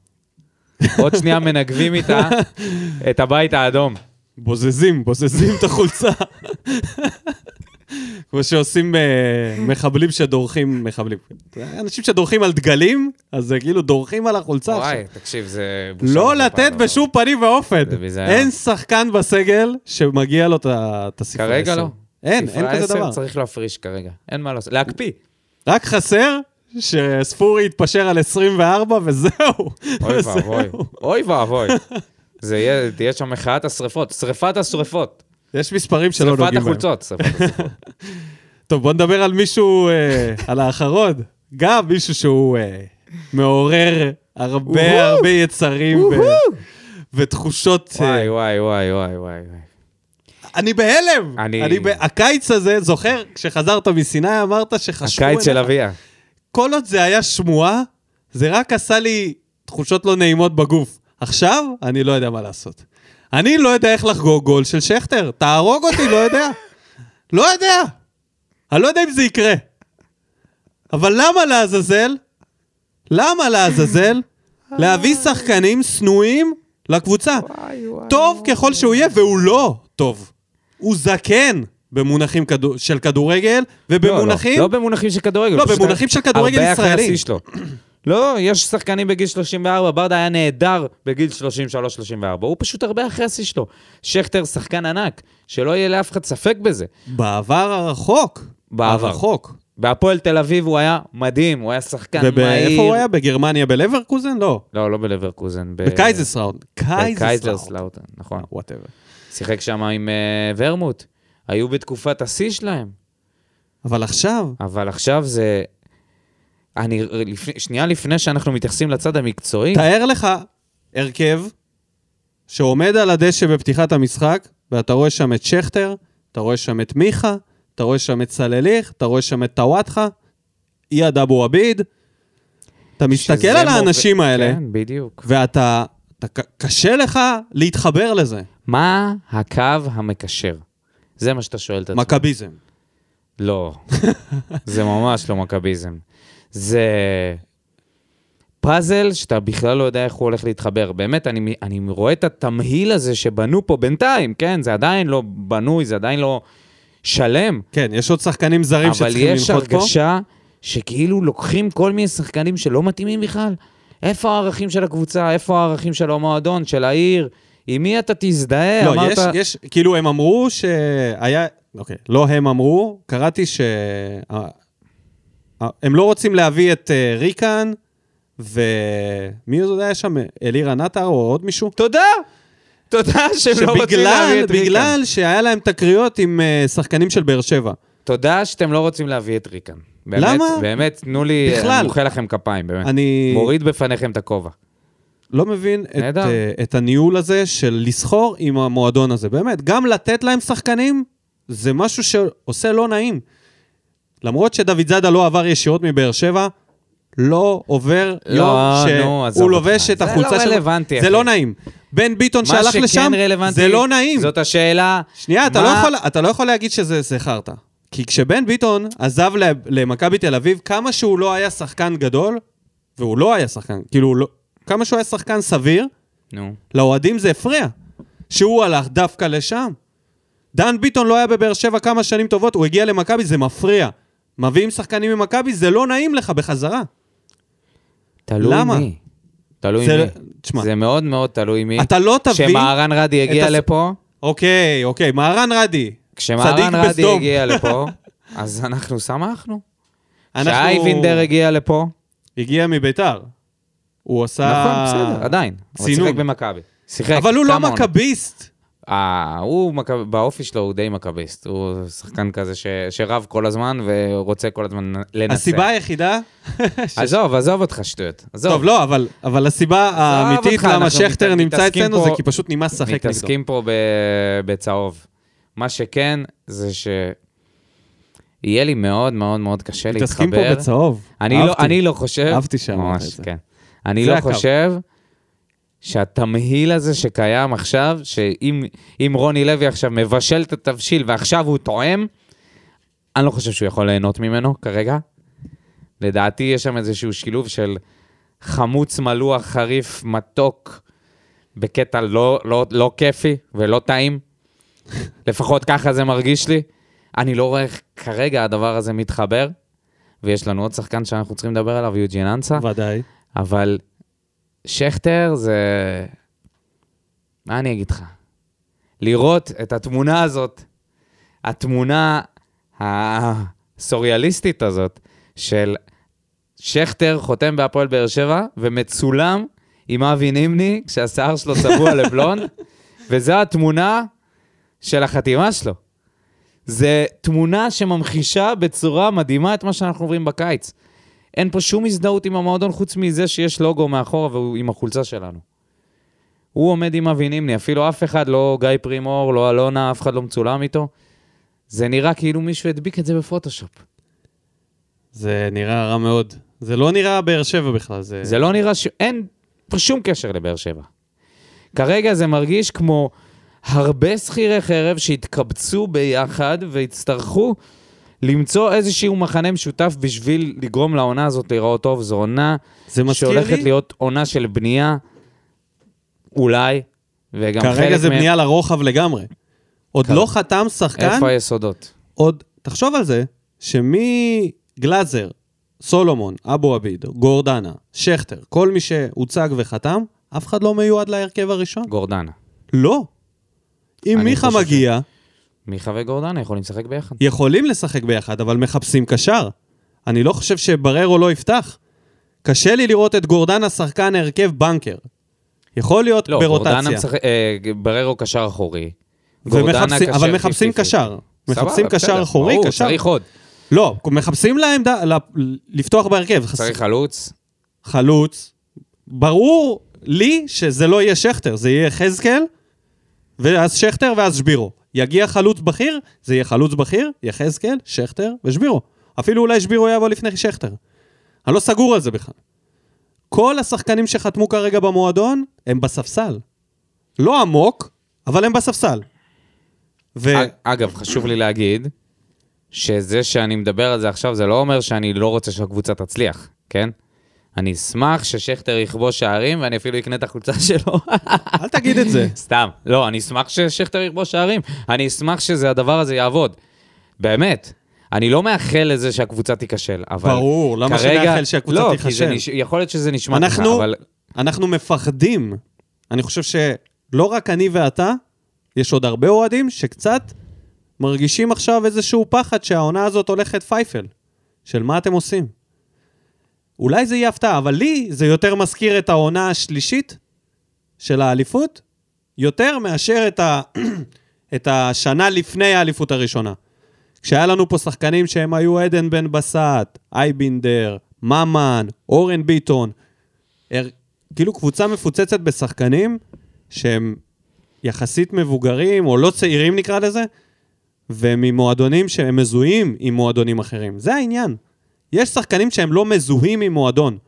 עוד שנייה מנגבים איתה [LAUGHS] את הבית האדום. בוזזים, בוזזים את החולצה. כמו שעושים אה, מחבלים שדורכים, מחבלים. אנשים שדורכים על דגלים, אז זה כאילו דורכים על החולצה עכשיו. וואי, תקשיב, זה. לא לתת. בשום פנים ואופן. אין שחקן בסגל שמגיע לו את הספרה כרגע עשר. לא. אין, אין כזה 10 דבר. צריך להפריש כרגע, אין מה לעשות. להקפיא. רק חסר שספורי יתפשר על 24 וזהו. אוי. [LAUGHS] ואבוי. אוי ואבוי. [LAUGHS] זה יהיה, תהיה שם מחאת השרפות, שרפת השרפות. יש מספרים שלא שרפת נוגעים בהם. החולצות. שרפת [LAUGHS] החולצות. טוב, בוא נדבר על מישהו, אה, על האחרון. גם מישהו שהוא אה, מעורר הרבה הרבה יצרים ו- ותחושות... אה, וואי, וואי, וואי, וואי, וואי. אני בהלם. אני- אני... ב... הקיץ הזה, זוכר, כשחזרת מסיני אמרת שחשבו... הקיץ של. אביה. כל עוד זה היה שמועה, זה רק עשה לי תחושות לא נעימות בגוף. עכשיו, אני לא יודע מה לעשות. אני לא יודע איך לחגוג גול של שכטר. תהרוג אותי, לא יודע. לא יודע. אני לא יודע אם זה יקרה. אבל למה לעזאזל? למה לעזאזל? להביא שחקנים שנואים לקבוצה. טוב ככל שהוא יהיה, והוא לא טוב. הוא זקן במונחים כדור- של כדורגל, ובמונחים... לא, לא במונחים של כדורגל. לא, במונחים של כדורגל הרבה אחרי ישראלי. השיא שלו. לא, יש שחקנים בגיל 34, ברדה היה נהדר בגיל 33-34, הוא פשוט הרבה אחרי השיא שלו. שכטר שחקן ענק, שלא יהיה לאף אחד ספק בזה. בעבר הרחוק. בעבר. הרחוק. בהפועל תל אביב הוא היה מדהים, הוא היה שחקן מהיר. ואיפה הוא היה? בגרמניה? בלברקוזן? לא. לא, לא בלברקוזן. ב-. בקייזרסלאוטן, נכון. whatever. שיחק שם עם אה, ורמוט. היו בתקופת השיא שלהם. אבל עכשיו, אבל עכשיו זה... אני, לפני, שנייה לפני שאנחנו מתייחסים לצד המקצועי, תאר לך הרכב שעומד על הדשא בפתיחת המשחק, ואתה רואה שם את שכטר, אתה רואה שם את מיכה, אתה רואה שם את סלליך, אתה רואה שם את טוואטחה, אייד אבו עביד. אתה מסתכל על מוב- האנשים האלה, כן, בדיוק. ואתה... אתה, קשה לך להתחבר לזה. מה הקו המקשר? זה מה שאתה שואל את עצמך. מכביזם. לא, [LAUGHS] זה ממש לא מכביזם. זה פאזל שאתה בכלל לא יודע איך הוא הולך להתחבר. באמת, אני, אני רואה את התמהיל הזה שבנו פה בינתיים, כן? זה עדיין לא בנוי, זה עדיין לא שלם. כן, יש עוד שחקנים זרים אבל שצריכים יש לנחות פה. הרגשה שכאילו לוקחים כל מיני שחקנים שלא מתאימים בכלל. איפה הערכים של הקבוצה? איפה הערכים של המועדון, של העיר? עם מי אתה תזדהה? לא, אמרת... יש, יש, כאילו הם אמרו שהיה, אוקיי, לא הם אמרו, קראתי ש... אה, אה, הם לא רוצים להביא את אה, ריקן, ומי עוד היה שם? אלירן עטר או עוד מישהו? תודה! תודה שהם לא רוצים להביא את ריקן. בגלל שהיה להם תקריות עם אה, שחקנים של באר שבע. תודה שאתם לא רוצים להביא את ריקן. באמת, למה? באמת, תנו לי, בכלל. אני מוחא לכם כפיים, באמת. אני מוריד בפניכם את הכובע. לא מבין את, נהדר. אה, את הניהול הזה של לסחור עם המועדון הזה. באמת, גם לתת להם שחקנים, זה משהו שעושה לא נעים. למרות שדוד זאדה לא עבר ישירות מבאר שבע, לא עובר לא, יום עזוב שהוא לובש אותך. את זה החולצה לא שלו. רלוונטי, זה. לא נעים. בן ביטון שהלך לשם, רלוונטי, זה לא נעים. זאת השאלה. שנייה, אתה, מה- לא יכול, אתה לא יכול להגיד שזה זה חרטא. כי כשבן ביטון עזב למכבי תל אביב, כמה שהוא לא היה שחקן גדול, והוא לא היה שחקן, כאילו, לא, כמה שהוא היה שחקן סביר, נו. לאוהדים זה הפריע. שהוא הלך דווקא לשם. דן ביטון לא היה בבאר שבע כמה שנים טובות, הוא הגיע למכבי, זה מפריע. מביאים שחקנים ממכבי, זה לא נעים לך בחזרה. תלוי למה? מי. תלוי זה- מי. תשמע, זה מאוד מאוד תלוי מי. אתה לא תבין... כשמהרן רדי הגיע הס- לפה, אוקיי, אוקיי, מהרן רדי. כשמהרן רדי בסדום. הגיע [LAUGHS] לפה, אז אנחנו שמחנו. אנחנו- כשאייבינדר הגיע לפה, הגיע מביתר. הוא עשה... נכון, בסדר, עדיין. אבל צינון. שיחק במכבי. שיחק אבל הוא לא. מכביסט. אה, הוא, מכב... באופי שלו הוא די מכביסט. הוא שחקן כזה ש... שרב כל הזמן ורוצה כל הזמן לנצח. הסיבה היחידה... [LAUGHS] עזוב, עזוב אותך שטויות. עזוב. טוב, לא, אבל, אבל הסיבה האמיתית למה שכטר נמצא אצלנו פה- זה כי פשוט נמאס לשחק נגדו. מתעסקים פה ב... בצהוב. מה שכן, זה ש... יהיה לי מאוד מאוד מאוד קשה להתחבר. מתעסקים פה בצהוב. אני לא, אהבתי. אני לא חושב... אהבתי שאמרת את זה. כן. אני לא הקו. חושב שהתמהיל הזה שקיים עכשיו, שאם אם רוני לוי עכשיו מבשל את התבשיל ועכשיו הוא טועם, אני לא חושב שהוא יכול ליהנות ממנו כרגע. לדעתי יש שם איזשהו שילוב של חמוץ מלוח, חריף, מתוק, בקטע לא, לא, לא כיפי ולא טעים. לפחות ככה זה מרגיש לי. אני לא רואה איך כרגע הדבר הזה מתחבר, ויש לנו עוד שחקן שאנחנו צריכים לדבר עליו, יוג'ין אנסה, ודאי. אבל שכטר זה... מה אני אגיד לך? לראות את התמונה הזאת, התמונה הסוריאליסטית הזאת, של שכטר חותם בהפועל באר שבע, ומצולם עם אבי נימני, כשהשיער שלו צבוע [LAUGHS] לבלונד, וזו התמונה של החתימה שלו. זה תמונה שממחישה בצורה מדהימה את מה שאנחנו עוברים בקיץ. אין פה שום הזדהות עם המועדון חוץ מזה שיש לוגו מאחורה והוא עם החולצה שלנו. הוא עומד עם אבי נימני, אפילו אף אחד, לא גיא פרימור, לא אלונה, אף אחד לא מצולם איתו. זה נראה כאילו מישהו הדביק את זה בפוטושופ. זה נראה רע מאוד. זה לא נראה באר שבע בכלל, זה... זה לא נראה ש... אין פה שום קשר לבאר שבע. כרגע זה מרגיש כמו הרבה שכירי חרב שהתקבצו ביחד והצטרכו למצוא איזשהו מחנה משותף בשביל לגרום לעונה הזאת להיראות טוב. זו עונה שהולכת לי... להיות עונה של בנייה, אולי, וגם חלק כרגע זה מהם- בנייה לרוחב לגמרי. עוד כרגע. לא חתם שחקן, איפה היסודות? עוד... תחשוב על זה, שמגלאזר, סולומון, אבו עביד, גורדנה, שכטר, כל מי שהוצג וחתם, אף אחד לא מיועד להרכב הראשון. גורדנה. לא. אם מיכה מגיע, מיכה וגורדנה יכולים לשחק ביחד. יכולים לשחק ביחד, אבל מחפשים קשר. אני לא חושב שבררו לא יפתח. קשה לי לראות את גורדנה שחקן הרכב בנקר. יכול להיות לא, גורדנה ברוטציה. משחק... אה, בררו קשר אחורי. גורדנה ומחפשים, קשר אבל מחפשים 50-50. קשר. מחפשים סבבה, קשר בסדר, אחורי, ברור, קשר... צריך עוד. לא, מחפשים לעמדה, לפתוח בהרכב. צריך חלוץ. חלוץ. ברור לי שזה לא יהיה שכטר, זה יהיה חזקאל, ואז שכטר ואז שבירו. יגיע חלוץ בכיר, זה יהיה חלוץ בכיר, יחזקאל, שכטר ושבירו. אפילו אולי שבירו יבוא לפני שכטר. אני לא סגור על זה בכלל. כל השחקנים שחתמו כרגע במועדון, הם בספסל. לא עמוק, אבל הם בספסל. ו... אג- אגב, חשוב לי להגיד, שזה שאני מדבר על זה עכשיו, זה לא אומר שאני לא רוצה שהקבוצה תצליח, כן? אני אשמח ששכטר יכבוש שערים, ואני אפילו אקנה את החולצה שלו. אל תגיד את זה. סתם. לא, אני אשמח ששכטר יכבוש שערים. אני אשמח שזה, הדבר הזה יעבוד. באמת. אני לא מאחל לזה שהקבוצה תיכשל, אבל... ברור, למה כרגע- שנאחל שהקבוצה לא, תיכשל? נש... יכול להיות שזה נשמע אנחנו- ככה, אבל... אנחנו מפחדים. אני חושב שלא רק אני ואתה, יש עוד הרבה אוהדים שקצת מרגישים עכשיו איזשהו פחד שהעונה הזאת הולכת פייפל. של מה אתם עושים? אולי זה יהיה הפתעה, אבל לי זה יותר מזכיר את העונה השלישית של האליפות, יותר מאשר את, ה... [CLEARS THROAT] את השנה לפני האליפות הראשונה. כשהיה לנו פה שחקנים שהם היו עדן בן בסט, אייבינדר, ממן, אורן ביטון, הר- כאילו קבוצה מפוצצת בשחקנים שהם יחסית מבוגרים, או לא צעירים נקרא לזה, וממועדונים שהם מזוהים עם מועדונים אחרים. זה העניין. יש שחקנים שהם לא מזוהים עם מועדון,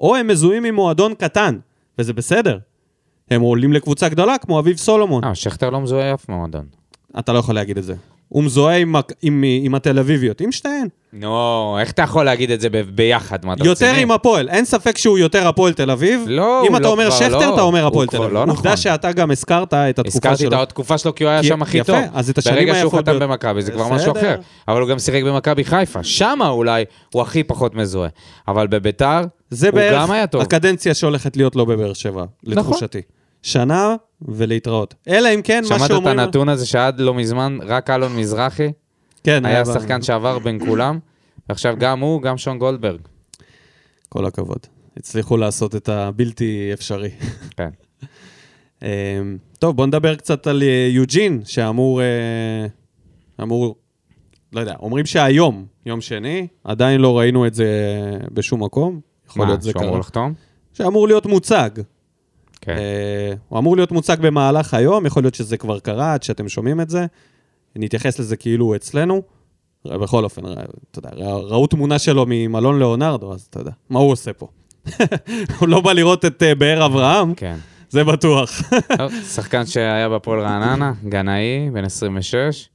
או הם מזוהים עם מועדון קטן, וזה בסדר. הם עולים לקבוצה גדולה כמו אביב סולומון. אה, שכטר לא מזוהה אף מועדון. אתה לא יכול להגיד את זה. הוא מזוהה עם, עם, עם התל אביביות, עם שתיהן. נו, איך אתה יכול להגיד את זה ב- ביחד? מה, אתה יותר רציני? עם הפועל, אין ספק שהוא יותר הפועל תל אביב. לא, אם הוא אתה לא- אומר כבר שכטר, לא. אתה אומר הוא הפועל כבר תל אביב. לא עובדה נכון. שאתה גם הזכרת את התקופה הזכרתי שלו. את התקופה שלו כי הוא היה כי- שם הכי יפה, טוב. אז את השנים ברגע שהוא היפות חתם ביותר. במכבי זה כבר משהו בסדר. אחר. אבל הוא גם שיחק במכבי חיפה, שמה אולי הוא הכי פחות מזוהה. אבל בביתר, זה הוא בערך גם היה טוב. הקדנציה שהולכת להיות לו בבאר שבע, לתחושתי. שנה ולהתראות. אלא אם כן, מה שמעת את שאומרים... הנתון הזה שעד לא מזמן רק אלון מזרחי כן, היה שחקן שעבר בין כולם, ועכשיו גם הוא, גם שון גולדברג. כל הכבוד. הצליחו לעשות את הבלתי אפשרי. כן. [LAUGHS] אה, טוב, בוא נדבר קצת על אה, יוג'ין, שאמור... אה, אמור... לא יודע, אומרים שהיום, יום שני, עדיין לא ראינו את זה בשום מקום. יכול מה, להיות זה שהוא אמור קרה. לחתום? שאמור להיות מוצג. כן. אה, הוא אמור להיות מוצג במהלך היום, יכול להיות שזה כבר קרה עד שאתם שומעים את זה. נתייחס לזה כאילו הוא אצלנו. בכל אופן, אתה יודע, ראו תמונה שלו ממלון ליאונרדו, אז אתה יודע, מה הוא עושה פה? [LAUGHS] הוא לא בא לראות את אה, באר אברהם, כן. זה בטוח. שחקן שהיה בהפועל רעננה, גנאי, בן 26,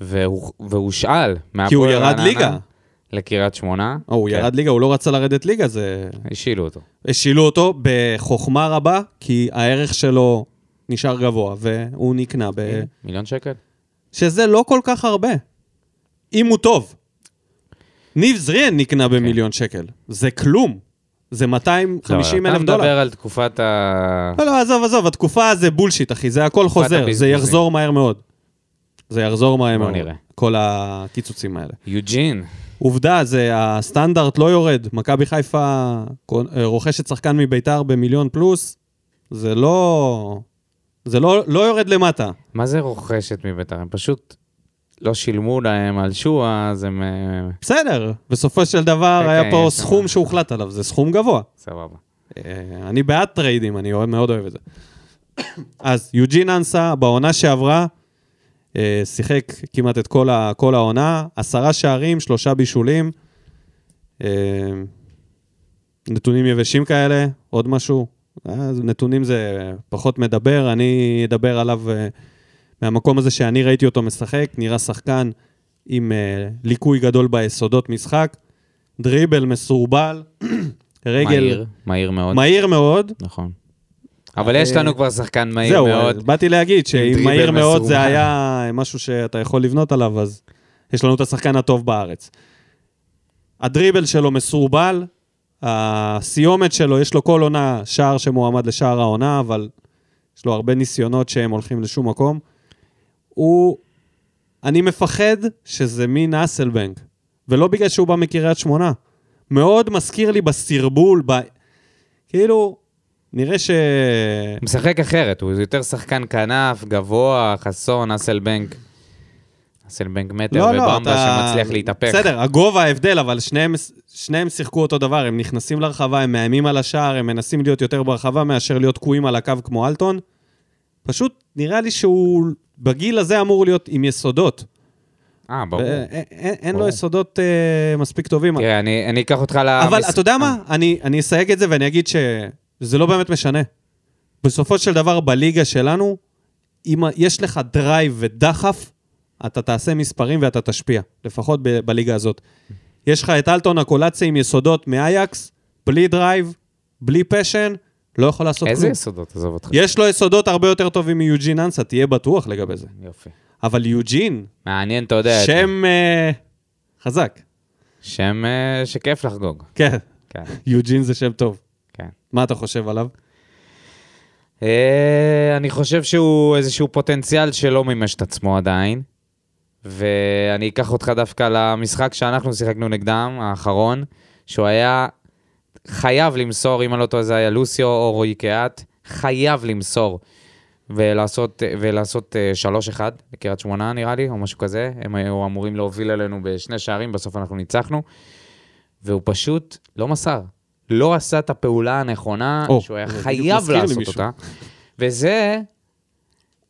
והוא- והושאל מהפועל רעננה. כי הוא ירד ליגה. לקריית שמונה. או, הוא כן. ירד ליגה, הוא לא רצה לרדת ליגה, זה... השילו אותו. השילו אותו בחוכמה רבה, כי הערך שלו נשאר גבוה, והוא נקנה ב... מיליון שקל? שזה לא כל כך הרבה. אם הוא טוב. ניב זריאן נקנה במיליון שקל. זה כלום. זה 250 לא, אלף אתה דולר. מדבר על תקופת ה... לא, לא, עזוב, עזוב, התקופה זה בולשיט, אחי, זה הכל חוזר, זה. יחזור מהר מאוד. זה יחזור מהר מאוד, נראה. כל הקיצוצים האלה. יוג'ין. עובדה, זה הסטנדרט לא יורד. מכבי חיפה אה, רוכשת שחקן מביתר במיליון פלוס, זה לא... זה לא, לא יורד למטה. מה זה רוכשת מביתר? הם פשוט לא שילמו להם על שואה, אז הם... אה, בסדר, בסופו של דבר כן, היה כן, פה שם- סכום שהוחלט עליו, זה סכום גבוה. סבבה. אה, אני בעד טריידים, אני מאוד אוהב את זה. [COUGHS] אז יוג'ין אנסה, בעונה שעברה, שיחק כמעט את כל, ה, כל העונה, עשרה שערים, שלושה בישולים. אה, נתונים יבשים כאלה, עוד משהו. אה, נתונים זה פחות מדבר, אני אדבר עליו אה, מהמקום הזה שאני ראיתי אותו משחק, נראה שחקן עם אה, ליקוי גדול ביסודות משחק, דריבל מסורבל, [CLEARS THROAT] רגל... מהיר, מהיר מאוד. מהיר מאוד. נכון. אבל יש לנו כבר שחקן מהיר זהו, מאוד. באתי להגיד שאם מהיר מאוד זה. היה משהו שאתה יכול לבנות עליו, אז יש לנו את השחקן הטוב בארץ. הדריבל שלו מסורבל, הסיומת שלו, יש לו כל עונה שער שמועמד לשער העונה, אבל יש לו הרבה ניסיונות שהם הולכים לשום מקום. הוא... אני מפחד שזה מין אסלבנק, ולא בגלל שהוא בא מקריית שמונה. מאוד מזכיר לי בסרבול, ב... כאילו, נראה ש... משחק אחרת, הוא יותר שחקן כנף, גבוה, חסון, אסלבנק. אסלבנק מטר ובמבה שמצליח להתהפך. לא, בסדר, הגובה ההבדל, אבל שניהם, שניהם שיחקו אותו דבר, הם נכנסים לרחבה, הם מאיימים על השער, הם מנסים להיות יותר ברחבה מאשר להיות תקועים על הקו כמו אלטון. פשוט נראה לי שהוא בגיל הזה אמור להיות עם יסודות. אה, ברור. ואין- אין, אין לו. יסודות אה, מספיק טובים. תראה, אני אני אקח אותך ל... אבל אתה יודע מה? אני, אני אסייג את זה ואני אגיד שזה לא באמת משנה. בסופו של דבר, בליגה שלנו, אם יש לך drive ודחף, אתה תעשה מספרים ואתה תשפיע, לפחות ב- בליגה הזאת. יש לך את אלטון הקולציה עם יסודות מאייאקס, בלי drive, בלי פשן, לא יכול לעשות איזה כלום. יסודות? עזוב אותך. יש לו יסודות הרבה יותר טובים מיוג'ין אנסה, תהיה בטוח לגבי זה. יופי. אבל יוג'ין, מעניין, אתה יודע. זה. שם אה, חזק. שם אה, שכיף לחגוג. כן, כן, יוג'ין זה שם טוב. כן. מה אתה חושב עליו? אה, אני חושב שהוא איזשהו פוטנציאל שלא מימש את עצמו עדיין. ואני אקח אותך דווקא למשחק שאנחנו שיחקנו נגדם, האחרון, שהוא היה חייב למסור, אם אני לא טועה זה היה לוסיו או רועי קהת, חייב למסור ולעשות, ולעשות אה, 3-1 לקריית שמונה נראה לי, או משהו כזה. הם היו אמורים להוביל עלינו בשני שערים, בסוף אנחנו ניצחנו. והוא פשוט לא מסר. לא עשה את הפעולה הנכונה, או, שהוא היה חייב לעשות. אותה. וזה,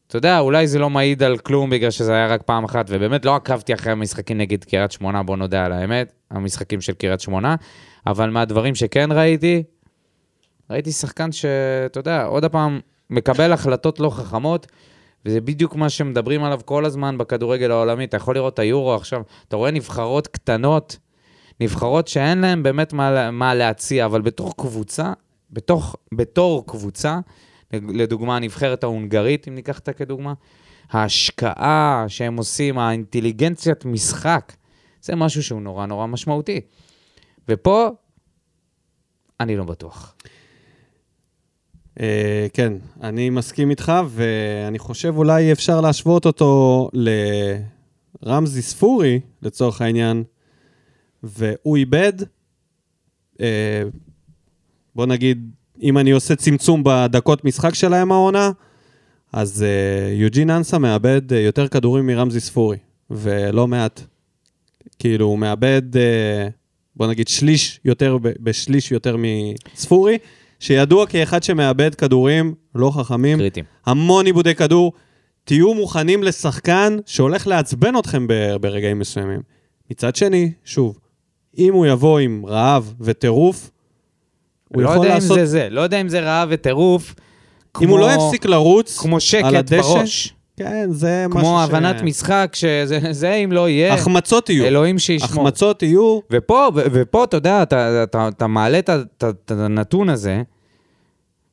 אתה יודע, אולי זה לא מעיד על כלום בגלל שזה היה רק פעם אחת, ובאמת לא עקבתי אחרי המשחקים נגד קריית שמונה, בוא נודה על האמת, המשחקים של קריית שמונה, אבל מהדברים שכן ראיתי, ראיתי שחקן שאתה יודע, עוד פעם, מקבל החלטות לא חכמות, וזה בדיוק מה שמדברים עליו כל הזמן בכדורגל העולמי. אתה יכול לראות את היורו עכשיו, אתה רואה נבחרות קטנות, נבחרות שאין להן באמת מה, מה להציע, אבל בתור קבוצה, בתוך, בתור קבוצה, לדוגמה, הנבחרת ההונגרית, אם ניקח אותה כדוגמה, ההשקעה שהם עושים, האינטליגנציית משחק, זה משהו שהוא נורא נורא משמעותי. ופה, אני לא בטוח. אה, כן, אני מסכים איתך, ואני חושב אולי אפשר להשוות אותו לרמזי ספורי, לצורך העניין, והוא איבד, אה, בוא נגיד, אם אני עושה צמצום בדקות משחק שלהם העונה, אז uh, יוג'ין אנסה מאבד uh, יותר כדורים מרמזי ספורי, ולא מעט. כאילו, הוא מאבד, uh, בוא נגיד, שליש יותר, ב- בשליש יותר מספורי, שידוע כאחד שמאבד כדורים לא חכמים, קריטיים. המון עיבודי כדור. תהיו מוכנים לשחקן שהולך לעצבן אתכם ברגעים מסוימים. מצד שני, שוב, אם הוא יבוא עם רעב וטירוף, הוא לא יכול יודע לעשות... אם זה זה, לא יודע אם זה רעב וטירוף. אם הוא כמו- לא יפסיק לרוץ כמו על שקט הדשא, בראש. כן, זה משהו כמו ש... הבנת משחק, שזה זה אם לא יהיה, החמצות יהיו. אלוהים שישמור. החמצות יהיו. ופה, ו- ופה, אתה יודע, אתה, אתה, אתה מעלה את הנתון הזה,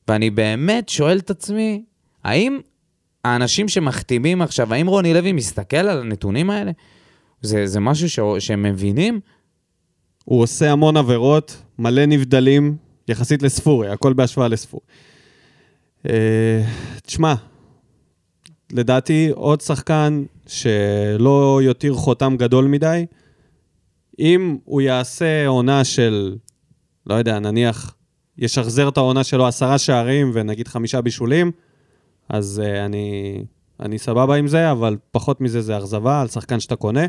ואני באמת שואל את עצמי, האם האנשים שמחתימים עכשיו, האם רוני לוי מסתכל על הנתונים האלה? זה, זה משהו ש, שהם מבינים? הוא עושה המון עבירות, מלא נבדלים, יחסית לספורי, הכל בהשוואה לספורי. אה, תשמע, לדעתי עוד שחקן שלא יותיר חותם גדול מדי, אם הוא יעשה עונה של, לא יודע, נניח, ישחזר את העונה שלו עשרה שערים ונגיד חמישה בישולים, אז uh, אני, אני סבבה עם זה, אבל פחות מזה זה אכזבה על שחקן שאתה קונה.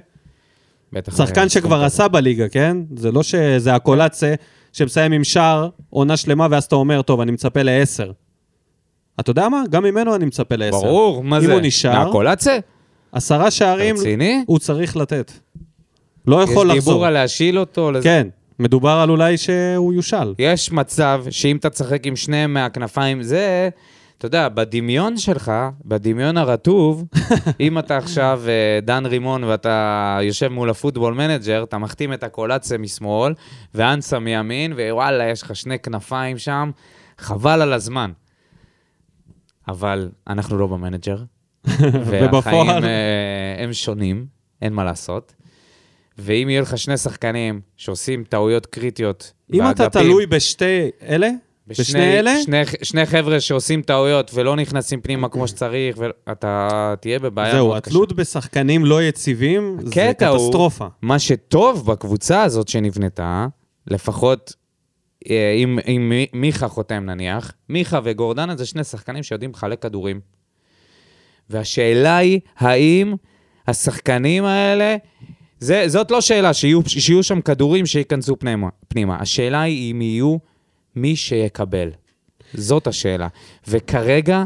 בטח. שחקן אה, שכבר סכום עשה בליגה, כן? זה לא שזה הקולציה שמסיים עם שער, עונה שלמה, ואז אתה אומר, טוב, אני מצפה לעשר. אתה יודע מה? גם ממנו אני מצפה. לעשר. ברור, מה אם זה? הוא נשאר- מהקולציה? עשרה שערים, רציני? הוא צריך לתת. לא יש יכול דיבור לחזור. על להשאיל אותו? לזה? כן, מדובר על אולי שהוא יושאל. יש מצב שאם אתה תשחק עם שניהם מהכנפיים, זה, אתה יודע, בדמיון שלך, בדמיון הרטוב, [LAUGHS] אם אתה עכשיו אה, דן רימון ואתה יושב מול ה Football Manager, אתה מחתים את הקולציה משמאל, ואנסה מימין, ווואלה, יש לך שני כנפיים שם, חבל על הזמן. אבל אנחנו לא במנג'ר, [LAUGHS] והחיים אה, הם שונים, אין מה לעשות. ואם יהיו לך שני שחקנים שעושים טעויות קריטיות אם אתה באגפים, תלוי בשתי אלה, בשני אלה, שני, שני חבר'ה שעושים טעויות ולא נכנסים פנימה כמו שצריך, ואתה תהיה בבעיה זהו, מאוד קשה. התלות בשחקנים לא יציבים, זה הקטע הוא- קטסטרופה. מה שטוב בקבוצה הזאת שנבנתה, לפחות אה, אם, אם מי- מיכה חותם נניח, מיכה וגורדנה זה שני שחקנים שיודעים לחלק כדורים. והשאלה היא, האם השחקנים האלה, זה, זאת לא שאלה, שיהיו, שיהיו שם כדורים שייכנסו פנימה, פנימה. השאלה היא אם יהיו מי שיקבל. זאת השאלה. וכרגע,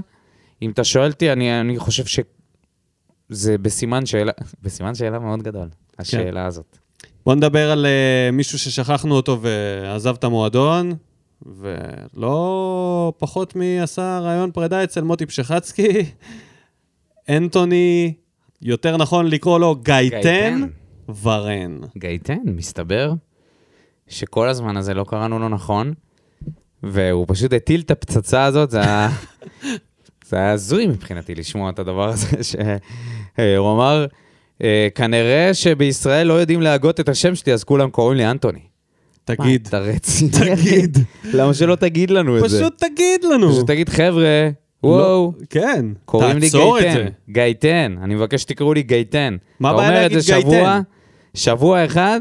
אם אתה שואל אותי, אני, אני חושב שזה בסימן שאלה, [LAUGHS] בסימן שאלה מאוד גדול, השאלה הזאת. בוא נדבר על uh, מישהו ששכחנו אותו ועזב את המועדון, ולא פחות מעשה רעיון פרידה אצל מוטי פשחצקי. [LAUGHS] אנטוני, יותר נכון לקרוא לו גייטן גייטן. ורן. גייטן, מסתבר שכל הזמן הזה לא קראנו לו נכון, והוא פשוט הטיל את הפצצה הזאת, זה היה... [LAUGHS] זה היה הזוי מבחינתי לשמוע את הדבר הזה, [LAUGHS] שהוא אמר, "אה, כנראה שבישראל לא יודעים להגות את השם שלי, אז כולם קוראים לי אנטוני. תגיד, אתה רציני? [LAUGHS] תגיד. למה שלא תגיד לנו את זה? פשוט תגיד לנו. פשוט תגיד, חבר'ה, וואו, לא, כן, קוראים לי גייטן. גייטן, אני מבקש שתקראו לי גייטן. מה אתה הבעיה אומר את להגיד זה שבוע, גייטן? שבוע אחד,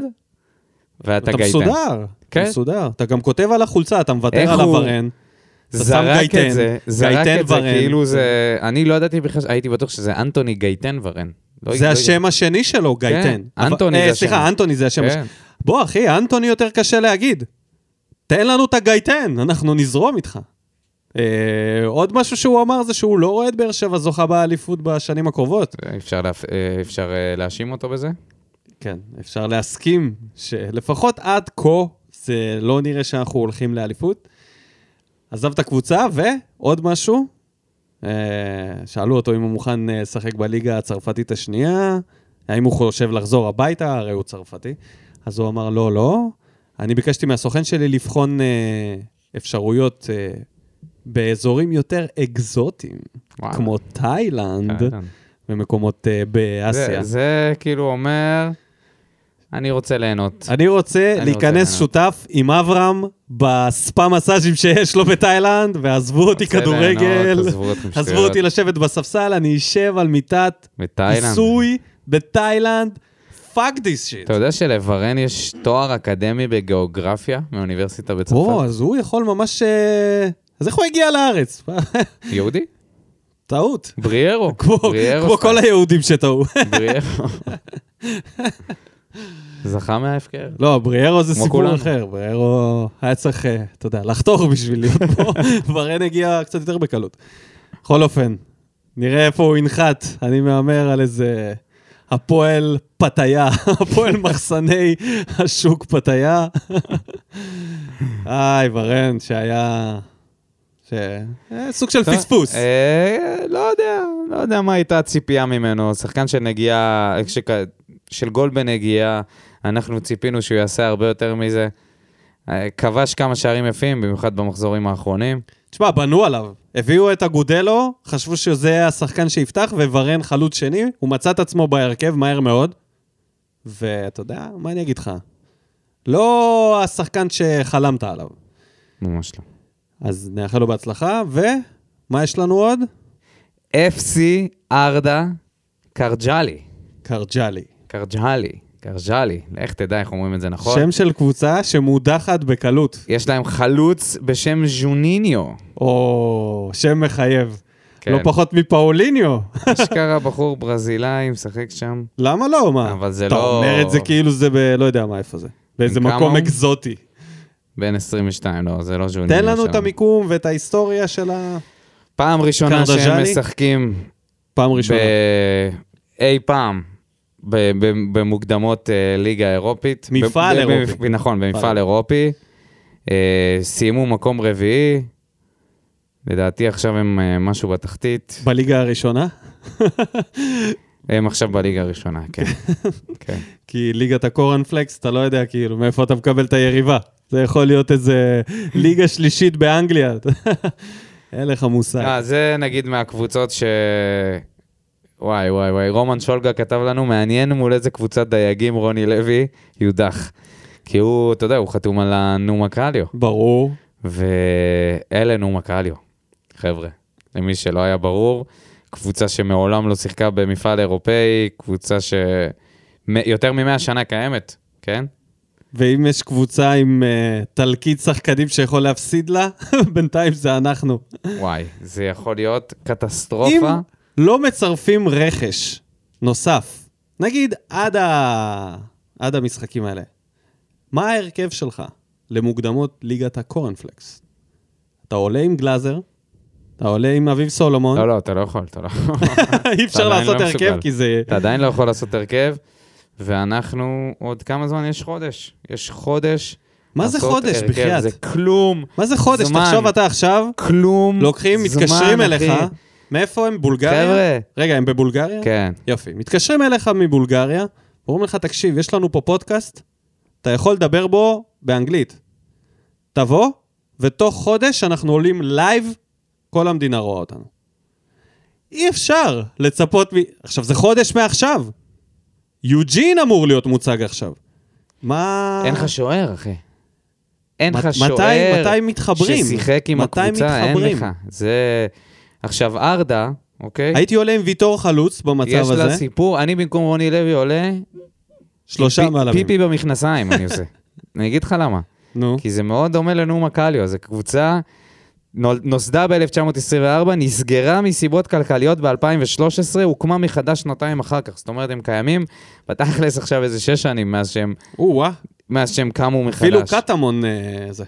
ואתה אתה גייטן. מסודר, כן. אתה מסודר. אתה גם כותב על החולצה, אתה מוותר על הוורן. אתה זרק גייטן, את זה, זרק גייטן את זה. כאילו זה... אני לא ידעתי בכלל, הייתי בטוח שזה אנטוני גייטן ורן. לא- זה השם השני שלו, גייטן. אבל- אנטוני אה, זה השם. סליחה, אנטוני זה השם. כן. בוא, אחי, אנטוני יותר קשה להגיד. תן לנו את הגייטן, אנחנו נזרום איתך. אה, עוד משהו שהוא אמר זה שהוא לא רואה את באר שבע זוכה באליפות בשנים הקרובות. אה, אפשר אה, להאשים אותו בזה? כן, אפשר להסכים שלפחות עד כה זה לא נראה שאנחנו הולכים לאליפות. עזב את הקבוצה, ועוד משהו, אה, שאלו אותו אם הוא מוכן אה, לשחק בליגה הצרפתית השנייה, האם הוא חושב לחזור הביתה, הרי הוא צרפתי. אז הוא אמר, לא, לא. אני ביקשתי מהסוכן שלי לבחון אה, אפשרויות באזורים יותר אקזוטיים, וואלה. כמו תאילנד. ומקומות אה, באסיה. זה- זה כאילו אומר, אני רוצה ליהנות. אני רוצה אני להיכנס רוצה שותף עם אברהם בספה מסאז'ים שיש לו בתאילנד, ועזבו אותי רוצה כדורגל, ליהנות, עזבו. אותי לשבת בספסל, אני אשב על מיטת. כיסוי בתאילנד, fuck this shit. אתה יודע שלוורן יש תואר אקדמי בגיאוגרפיה מאוניברסיטה או, בצרפת? אז הוא יכול ממש... אה, אז איך הוא הגיע לארץ? [LAUGHS] יהודי? טעות. בריארו. כמו בריארו כמו. כל היהודים שטעו. בריארו. [LAUGHS] זכה מההפקר. לא, בריארו זה סיפור כולנו. אחר. בריארו היה צריך, אה, אתה יודע, לחתוך בשביל להיות פה. [LAUGHS] ורן הגיע קצת יותר בקלות. בכל אופן, נראה איפה הוא ינחת. אני מהמר על איזה הפועל פתיה, [LAUGHS] הפועל מחסני השוק פתיה. [LAUGHS] איי, ורן, שהיה... ש... אה, סוג של פספוס. אה, לא יודע, לא יודע מה הייתה הציפייה ממנו. שחקן של נגיעה, שכ- של גול בנגיעה, אנחנו ציפינו שהוא יעשה הרבה יותר מזה. אה, כבש כמה שערים יפים, במיוחד במחזורים האחרונים. תשמע, בנו עליו. הביאו את אגודלו, חשבו שזה השחקן שיפתח, וורן חלוץ שני, הוא מצא את עצמו בהרכב מהר מאוד. ואתה יודע, מה אני אגיד לך? לא השחקן שחלמת עליו. ממש לא. אז נאחל לו בהצלחה, ומה יש לנו עוד? FC ארדה קרג'לי. קרג'לי. קרג'לי. קרג'לי. לך תדע איך אומרים את זה נכון. שם של קבוצה שמודחת בקלות. יש להם חלוץ בשם ז'וניניו. או, שם מחייב. כן. לא פחות מפאוליניו. אשכרה [LAUGHS] בחור ברזילאי, משחק שם. למה לא? מה? אבל זה אתה לא- אומר את זה כאילו זה ב... לא יודע מה, איפה זה. באיזה מקום הוא? אקזוטי. בן 22, לא, זה לא ז'וניניו תן לנו שם. את המיקום ואת ההיסטוריה של ה... פעם ראשונה שהם? משחקים פעם ראשונה. ב- אי פעם במוקדמות אה, ליגה אירופית. מפעל אירופי. נכון, במפעל מפעל. אירופי. אה, סיימו מקום רביעי. לדעתי עכשיו הם אה, משהו בתחתית. בליגה הראשונה, הם עכשיו בליגה הראשונה, כן. [LAUGHS] כן. כי ליגת הקורנפלקס, אתה לא יודע כאילו מאיפה אתה מקבל את היריבה. זה יכול להיות איזה ליגה שלישית באנגליה. [LAUGHS] אין לך מושג. זה נגיד מהקבוצות ש... וואי, וואי, וואי. רומן שולגה כתב לנו, מעניין מול איזה קבוצת דייגים רוני לוי יודח. כי הוא, אתה יודע, הוא חתום על הנומה קליו. ברור. ואלה נומה קליו, חבר'ה. למי שלא היה ברור, קבוצה שמעולם לא שיחקה במפעל אירופאי, קבוצה שיותר מ-100 שנה קיימת, כן? ואם יש קבוצה עם uh, תלקיט שחקנים שיכול להפסיד לה, [LAUGHS] בינתיים זה אנחנו. וואי, זה יכול להיות אם קטסטרופה. לא מצרפים רכש נוסף, נגיד עד, ה... עד המשחקים האלה, מה ההרכב שלך למוקדמות ליגת הקורנפלקס? אתה עולה עם גלאזר, אתה עולה עם אביב סולומון, לא, לא, אתה לא יכול, אתה לא [LAUGHS] אי אפשר עדיין לעשות לא הרכב. כי זה... אתה עדיין לא יכול לעשות הרכב, ואנחנו, עוד כמה זמן? יש חודש. יש חודש. מה זה חודש. בחייאת? זה כלום, מה זה חודש? זמן. תחשוב אתה עכשיו, כלום. לוקחים, זמן, מתקשרים אחי. אליך, מאיפה הם? בולגריה? חבר'ה. רגע, הם בבולגריה? כן. יופי. מתקשרים אליך מבולגריה, אומרים לך, תקשיב, יש לנו פה פודקאסט, אתה יכול לדבר בו באנגלית. תבוא, ותוך חודש אנחנו עולים live, כל המדינה רואה אותנו. אי אפשר לצפות מ... עכשיו, זה חודש מעכשיו. יוג'ין אמור להיות מוצג עכשיו. מה... אין לך שוער, אחי. אין לך שוער. מתי- מתחברים? ששיחק עם הקבוצה, אין? לך. זה... עכשיו, ארדה, אוקיי? הייתי עולה עם ויטור חלוץ במצב יש לה הזה. סיפור, אני במקום רוני לוי עולה... שלושה מעלמים. פיפי במכנסיים אני עושה. [LAUGHS] אני אגיד לך למה. נו. כי זה מאוד דומה לנאום הקליו, זו קבוצה, נוסדה ב-1924, נסגרה מסיבות כלכליות ב-2013, הוקמה מחדש שנתיים אחר כך. זאת אומרת, הם קיימים בתכלס עכשיו איזה שש שנים מאז שהם, או-אה. מאז שהם קמו מחדש. אפילו קטמון אה, זה.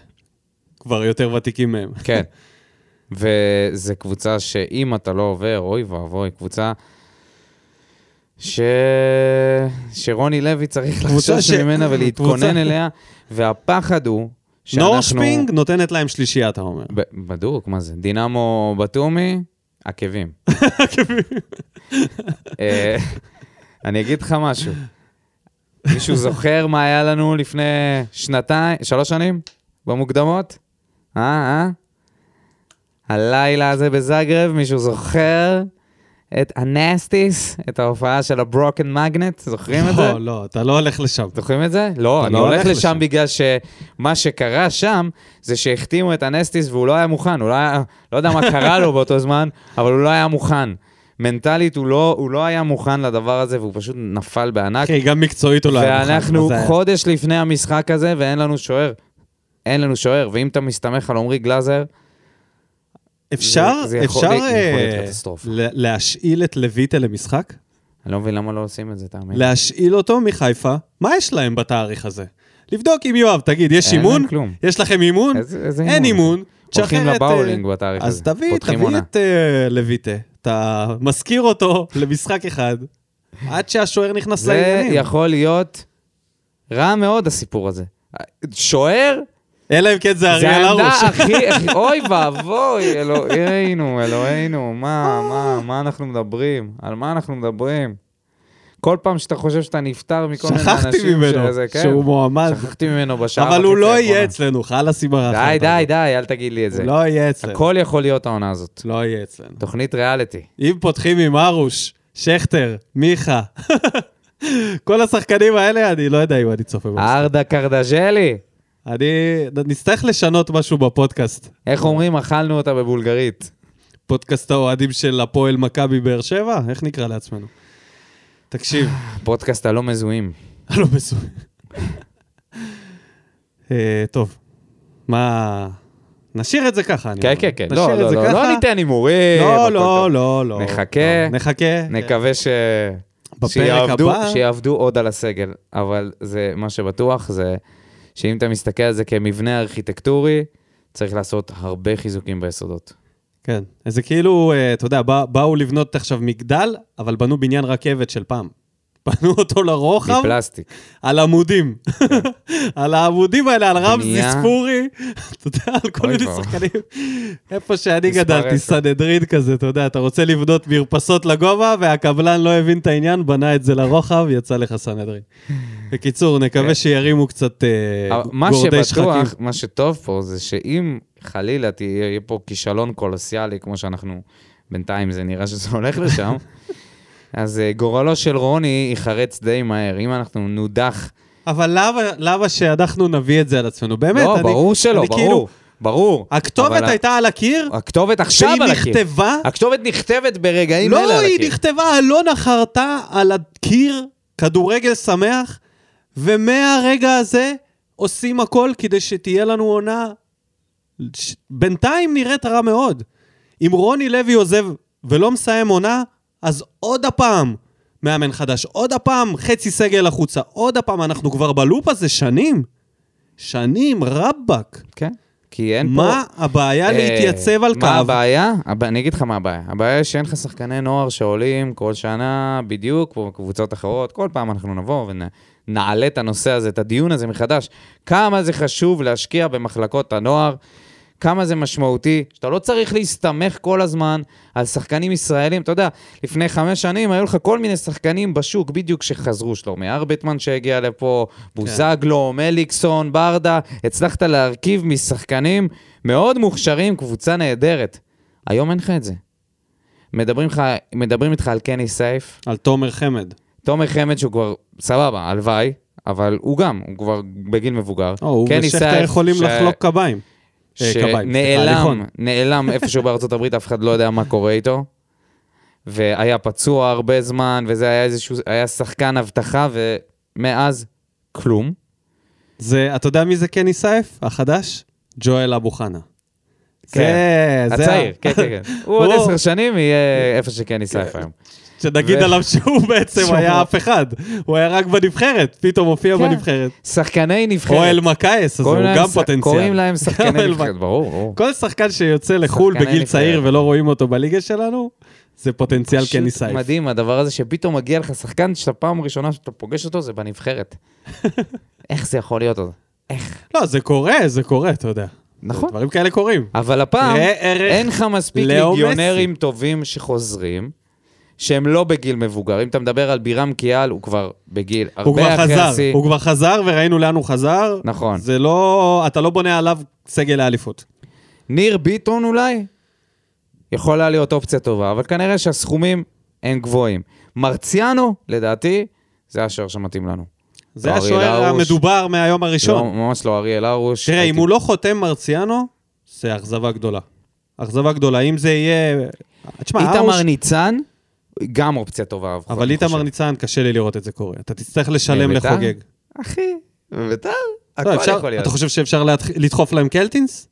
כבר יותר ותיקים מהם. כן. [LAUGHS] וזו קבוצה שאם אתה לא עובר, אוי ואבוי, קבוצה ש... שרוני לוי צריך קבוצה לחשוש ש- ממנה קבוצה- ולהתכונן אליה, והפחד הוא שאנחנו... נורשפינג נותנת להם שלישייה, אתה אומר. ב- בדוק, מה זה? דינמו בתומי, [LAUGHS] עקבים. אה, אני אגיד לך משהו. מישהו זוכר מה היה לנו לפני שנתיים, שלוש שנים? במוקדמות? אה, אה? הלילה הזה בזאגרב, מישהו זוכר את הנסטיס, את ההופעה של הברוקן מגנט? זוכרים את זה? לא, לא, אתה לא הולך לשם. זוכרים את זה? לא, אני לא הולך לשם. בגלל שמה שקרה שם, זה שהחתימו את הנסטיס והוא לא היה מוכן, הוא לא היה, לא יודע מה קרה לו באותו זמן, אבל הוא לא היה מוכן. מנטלית הוא לא, הוא לא היה מוכן לדבר הזה, והוא פשוט נפל בענק. אחי, גם מקצועית אולי. ואנחנו חודש לפני המשחק הזה, ואין לנו שוער. אין לנו שוער, ואם אתה מסתמך על עמרי גלאזר, אפשר, זה יכול אפשר יכול להיות אה, להשאיל את לויטה למשחק? אני לא מבין למה לא עושים את זה, תאמין. להשאיל אותו מחיפה? מה יש להם בתאריך הזה? לבדוק עם יואב, תגיד, יש אימון? יש לכם אימון? איזה- איזה אין אימון. הולכים תשחרר את, אה, לבאולינג בתאריך הזה. אז תביא, תביא. את אה, לויטה. אתה מזכיר אותו למשחק אחד, עד שהשוער נכנס זה לעניינים. יכול להיות רע מאוד, הסיפור הזה. שוער, אלא אם כן זה זה אריאל העמדה הרוש. הכי, [LAUGHS] הכי- אוי ואבוי, אלוהינו, אלוהינו, מה, מה, מה אנחנו מדברים? על מה אנחנו מדברים? כל פעם שאתה חושב שאתה נפטר מכל מיני אנשים ממנו שזה, כן. שהוא מועמד, שכחתי ממנו בשעה אבל הוא לא. יהיה אצלנו, חלאס עם ההערכה. די, די, די, אל תגיד לי את זה. לא יהיה אצלנו. הכל יכול להיות העונה הזאת. לא יהיה אצלנו. תוכנית ריאליטי. אם פותחים עם ארוש, שכטר, מיכה, [LAUGHS] כל השחקנים האלה, אני לא יודע אם אני צופה במשחק. ארדה קרדז'לי. אני... נצטרך לשנות משהו בפודקאסט. איך אומרים, אכלנו אותה בבולגרית. פודקאסט האוהדים של הפועל מכבי באר שבע? איך נקרא לעצמנו? תקשיב, [SIGHS] פודקאסט הלא מזוהים. לא מסוים. [LAUGHS] אה, טוב, מה... נשאיר את זה ככה, אני כן, אומר. כן, כן. נשאיר לא, את לא, זה לא, ככה. לא ניתן הימורים. לא, לא. לא, לא. נחכה. נחכה. נקווה ש... בפרק שיעבדו, הבא- שיעבדו עוד על הסגל, אבל זה, מה שבטוח זה שאם אתה מסתכל על זה כמבנה ארכיטקטורי, צריך לעשות הרבה חיזוקים ביסודות. כן, זה כאילו, אה, אתה יודע, בא- באו לבנות עכשיו מגדל, אבל בנו בניין רכבת של פעם. בנו אותו לרוחב מפלסטיק. על עמודים. על העמודים האלה, על רמזי. ספורי, אתה יודע, על כל מיני. שחקנים. איפה שאני גדלתי. סנהדרין כזה, אתה יודע, אתה רוצה לבנות מרפסות לגובה, והקבלן לא הבין את העניין, בנה את זה לרוחב, יצא לך סנהדרין. בקיצור, נקווה כן. שירימו קצת אה, מה גורדי שבטוח, שחקים. מה שטוב פה זה שאם חלילה תהיה יהיה פה כישלון קולוסיאלי, כמו שאנחנו, בינתיים זה נראה שזה הולך לשם, אז אה, גורלו של רוני ייחרץ די מהר. אם אנחנו נודח... אבל למה- למה שאנחנו נביא את זה על עצמנו? באמת, לא, אני... ברור שלא, אני ברור, כאילו- ברור. הכתובת הייתה על הקיר, הכתובת עכשיו על הקיר. נכתבה, הכתובת נכתבת ברגעים אלה לא, על היא הקיר. נכתבה, אלונה חרתה על הקיר, כדורגל שמח, ומהרגע הזה עושים הכל כדי שתהיה לנו עונה ש- בינתיים נראית רע מאוד. אם רוני לוי עוזב ולא מסיים עונה, אז עוד הפעם מאמן חדש, עוד הפעם חצי סגל החוצה, עוד הפעם, אנחנו כבר בלופ הזה שנים. שנים, רבאק. כן, כי אין פה... מה הבעיה אה, להתייצב על קו? מה הבעיה? הב- אני אגיד לך מה הבעיה. הבעיה היא שאין לך שחקני נוער שעולים כל שנה בדיוק, כמו בקבוצות אחרות. כל פעם אנחנו נבוא ונעלה את הנושא הזה, את הדיון הזה מחדש. כמה זה חשוב להשקיע במחלקות הנוער, כמה זה משמעותי, שאתה לא צריך להסתמך כל הזמן על שחקנים ישראלים. אתה יודע, לפני חמש שנים היו לך כל מיני שחקנים בשוק בדיוק שחזרו, שלומי ארבטמן שהגיע לפה, בוזגלו, מליקסון, ברדה, הצלחת להרכיב משחקנים מאוד מוכשרים, קבוצה נהדרת. היום אין לך את זה. מדברים, לך, מדברים איתך על קני סייף, על תומר חמד. תומר חמד שהוא כבר, סבבה, הלוואי, אבל הוא גם, הוא כבר בגיל מבוגר. או, הוא קני ושכטר יכולים ש- לחלוק קביים. אה, שנעלם. נעלם איפשהו בארצות הברית, אף אחד לא יודע מה קורה איתו. והיה פצוע הרבה זמן, וזה היה איזשהו, היה שחקן אבטחה, ומאז, כלום. זה, אתה יודע מי זה קני סייף? החדש? ג'ואל אבו חנה. כן, זה, זה... הצעיר, כן, כן, כן. [LAUGHS] הוא עוד עשר שנים יהיה איפה שקני סייף היום. שנגיד ו- עליו שהוא [LAUGHS] בעצם היה אף אחד. הוא היה רק בנבחרת, פתאום הופיע כן. בנבחרת. שחקני נבחרת. או אלמקייס, אז הוא גם ש- פוטנציאל. קוראים להם שחקני נבחרת, ברור, ברור. כל שחקן שיוצא לחו"ל בגיל צעיר נבחרת. ולא רואים אותו בליגה שלנו, זה פוטנציאל פשוט קני סייף. מדהים, הדבר הזה שפתאום מגיע לך שחקן שאתה פעם ראשונה שאתה פוגש אותו זה בנבחרת. [LAUGHS] איך זה יכול להיות עוד? איך? לא, זה קורה, זה קורה, אתה יודע. נכון. דברים כאלה קורים. אבל הפעם אין לך מספיק ליגיונרים טובים שחוזרים, שהם לא בגיל מבוגר. אם אתה מדבר על בירם קיאל, הוא כבר בגיל הוא הרבה כבר חזר, השיא. הוא כבר חזר וראינו לאן הוא חזר. נכון. זה לא, אתה לא בונה עליו סגל האליפות. ניר ביטון אולי? יכולה להיות אופציה טובה, אבל כנראה שהסכומים הם גבוהים. מרציאנו, לדעתי, זה השוער שמתאים לנו. זה לא, השוער. המדובר מהיום לא, הראשון. ממש לא אריאל הרוש. תראה, אם הייתי- הוא לא חותם מרציאנו, זה אכזבה גדולה. אכזבה גדולה. אם זה יהיה... תשמע, איתמר הרוש... ניצן, גם אופציה טובה. אבל איתמר. ניצן, קשה לי לראות את זה קורה. אתה תצטרך לשלם? לחוגג. אחי, בביתר, לא, הכל יכול להיות. אתה חושב שאפשר לדחוף להם קלטינס?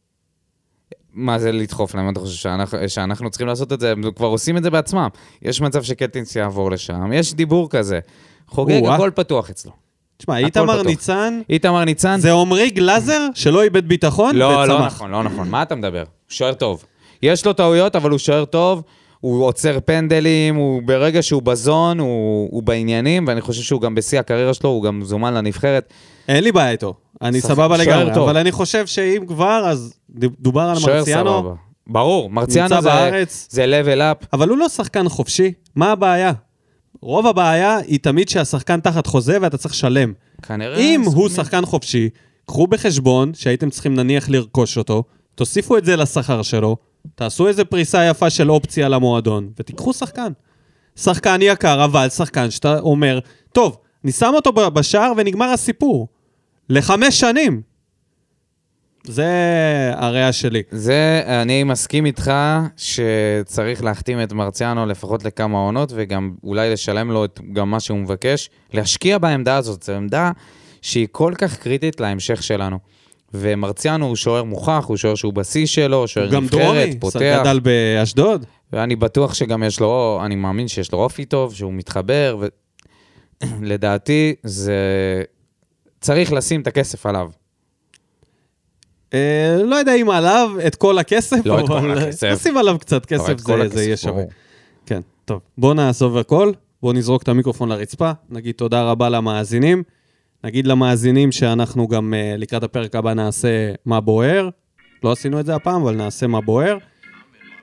מה זה לדחוף להם? אתה חושב שאנחנו, שאנחנו צריכים לעשות את זה? הם כבר עושים את זה בעצמם. יש מצב שקלטינס יעבור לשם, יש דיבור כזה. חוגג. הכל פתוח אצלו. תשמע, איתמר. ניצן, איתמר ניצן? זה עמרי גלאזר שלא איבד ביטחון לא, לא וצמח. נכון, לא נכון. מה אתה מדבר? שוער טוב. יש לו טעויות, אבל הוא שוער טוב. הוא עוצר פנדלים, הוא ברגע שהוא בזון, הוא, הוא בעניינים, ואני חושב שהוא גם בשיא הקריירה שלו, הוא גם זומן לנבחרת. אין לי בעיה איתו, אני סבבה לגמרי, טוב. אבל אני חושב שאם כבר, אז דובר על מרציאנו, סבבה. ברור, מרציאנו זה, בארץ. זה level up. אבל הוא לא שחקן חופשי, מה הבעיה? רוב הבעיה היא תמיד שהשחקן תחת חוזה ואתה צריך לשלם. כנראה... אם הוא סכומים. שחקן חופשי, קחו בחשבון שהייתם צריכים נניח לרכוש אותו, תוסיפו את זה לשכר שלו, תעשו איזה פריסה יפה של אופציה למועדון, ותיקחו שחקן. שחקן יקר, אבל שחקן שאתה אומר, טוב, אני שם אותו בשער ונגמר הסיפור. לחמש שנים. זה הריאה שלי. זה, אני מסכים איתך שצריך להחתים את מרציאנו לפחות לכמה עונות, וגם אולי לשלם לו את גם מה שהוא מבקש. להשקיע בעמדה הזאת, זו עמדה שהיא כל כך קריטית להמשך שלנו. ומרציאנו הוא שוער מוכח, הוא שוער שהוא בשיא שלו, שוער גם נבחרת, דרומי, פותח. גדל באשדוד. ואני בטוח שגם יש לו, אני מאמין שיש לו אופי טוב, שהוא מתחבר, ולדעתי [CLEARS THROAT] זה... צריך לשים את הכסף עליו. אה, לא יודע אם עליו את כל הכסף, לא את כל אבל הכסף. נשים עליו קצת אבל את כסף, זה- הכסף, זה יהיה. שווה. כן, טוב. בואו נעזוב הכל, בואו נזרוק את המיקרופון לרצפה, נגיד תודה רבה למאזינים. נגיד למאזינים שאנחנו גם uh, לקראת הפרק הבא נעשה מה בוער. לא עשינו את זה הפעם, אבל נעשה מה בוער.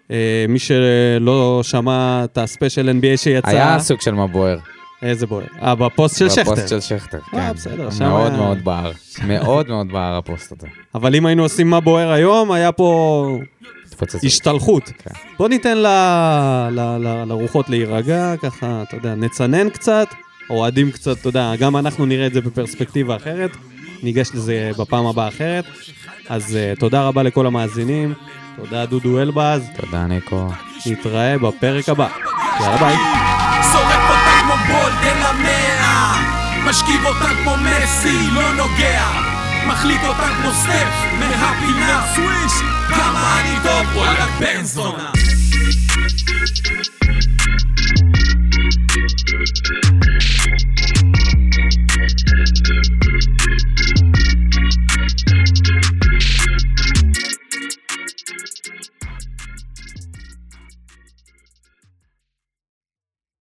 Uh, מי שלא שמע את הספיישל NBA שיצא, היה סוג של מה בוער. איזה בוער? אה, בפוסט של שכטר. בפוסט של שכטר, אה, כן. בסדר, שם מאוד היה- מאוד בער. מאוד מאוד בער הפוסט הזה. אבל אם היינו עושים מה בוער היום, היה פה. השתלחות. כן. בוא ניתן לרוחות להירגע, ככה, אתה יודע, נצנן קצת, אוהדים קצת, אתה יודע, גם אנחנו נראה את זה בפרספקטיבה אחרת, ניגש לזה בפעם הבאה אחרת. אז uh, תודה רבה לכל המאזינים, תודה דודו אלבז, תודה, ניקו. נתראה בפרק הבא. יאללה ביי. שורף אותה כמו בולד אל המאה משכיב אותה כמו מסי, לא נוגע מחליט אותה כמו סטף מהפינה סוויש כמה אני טוב, וואלה בן זונה Thank you.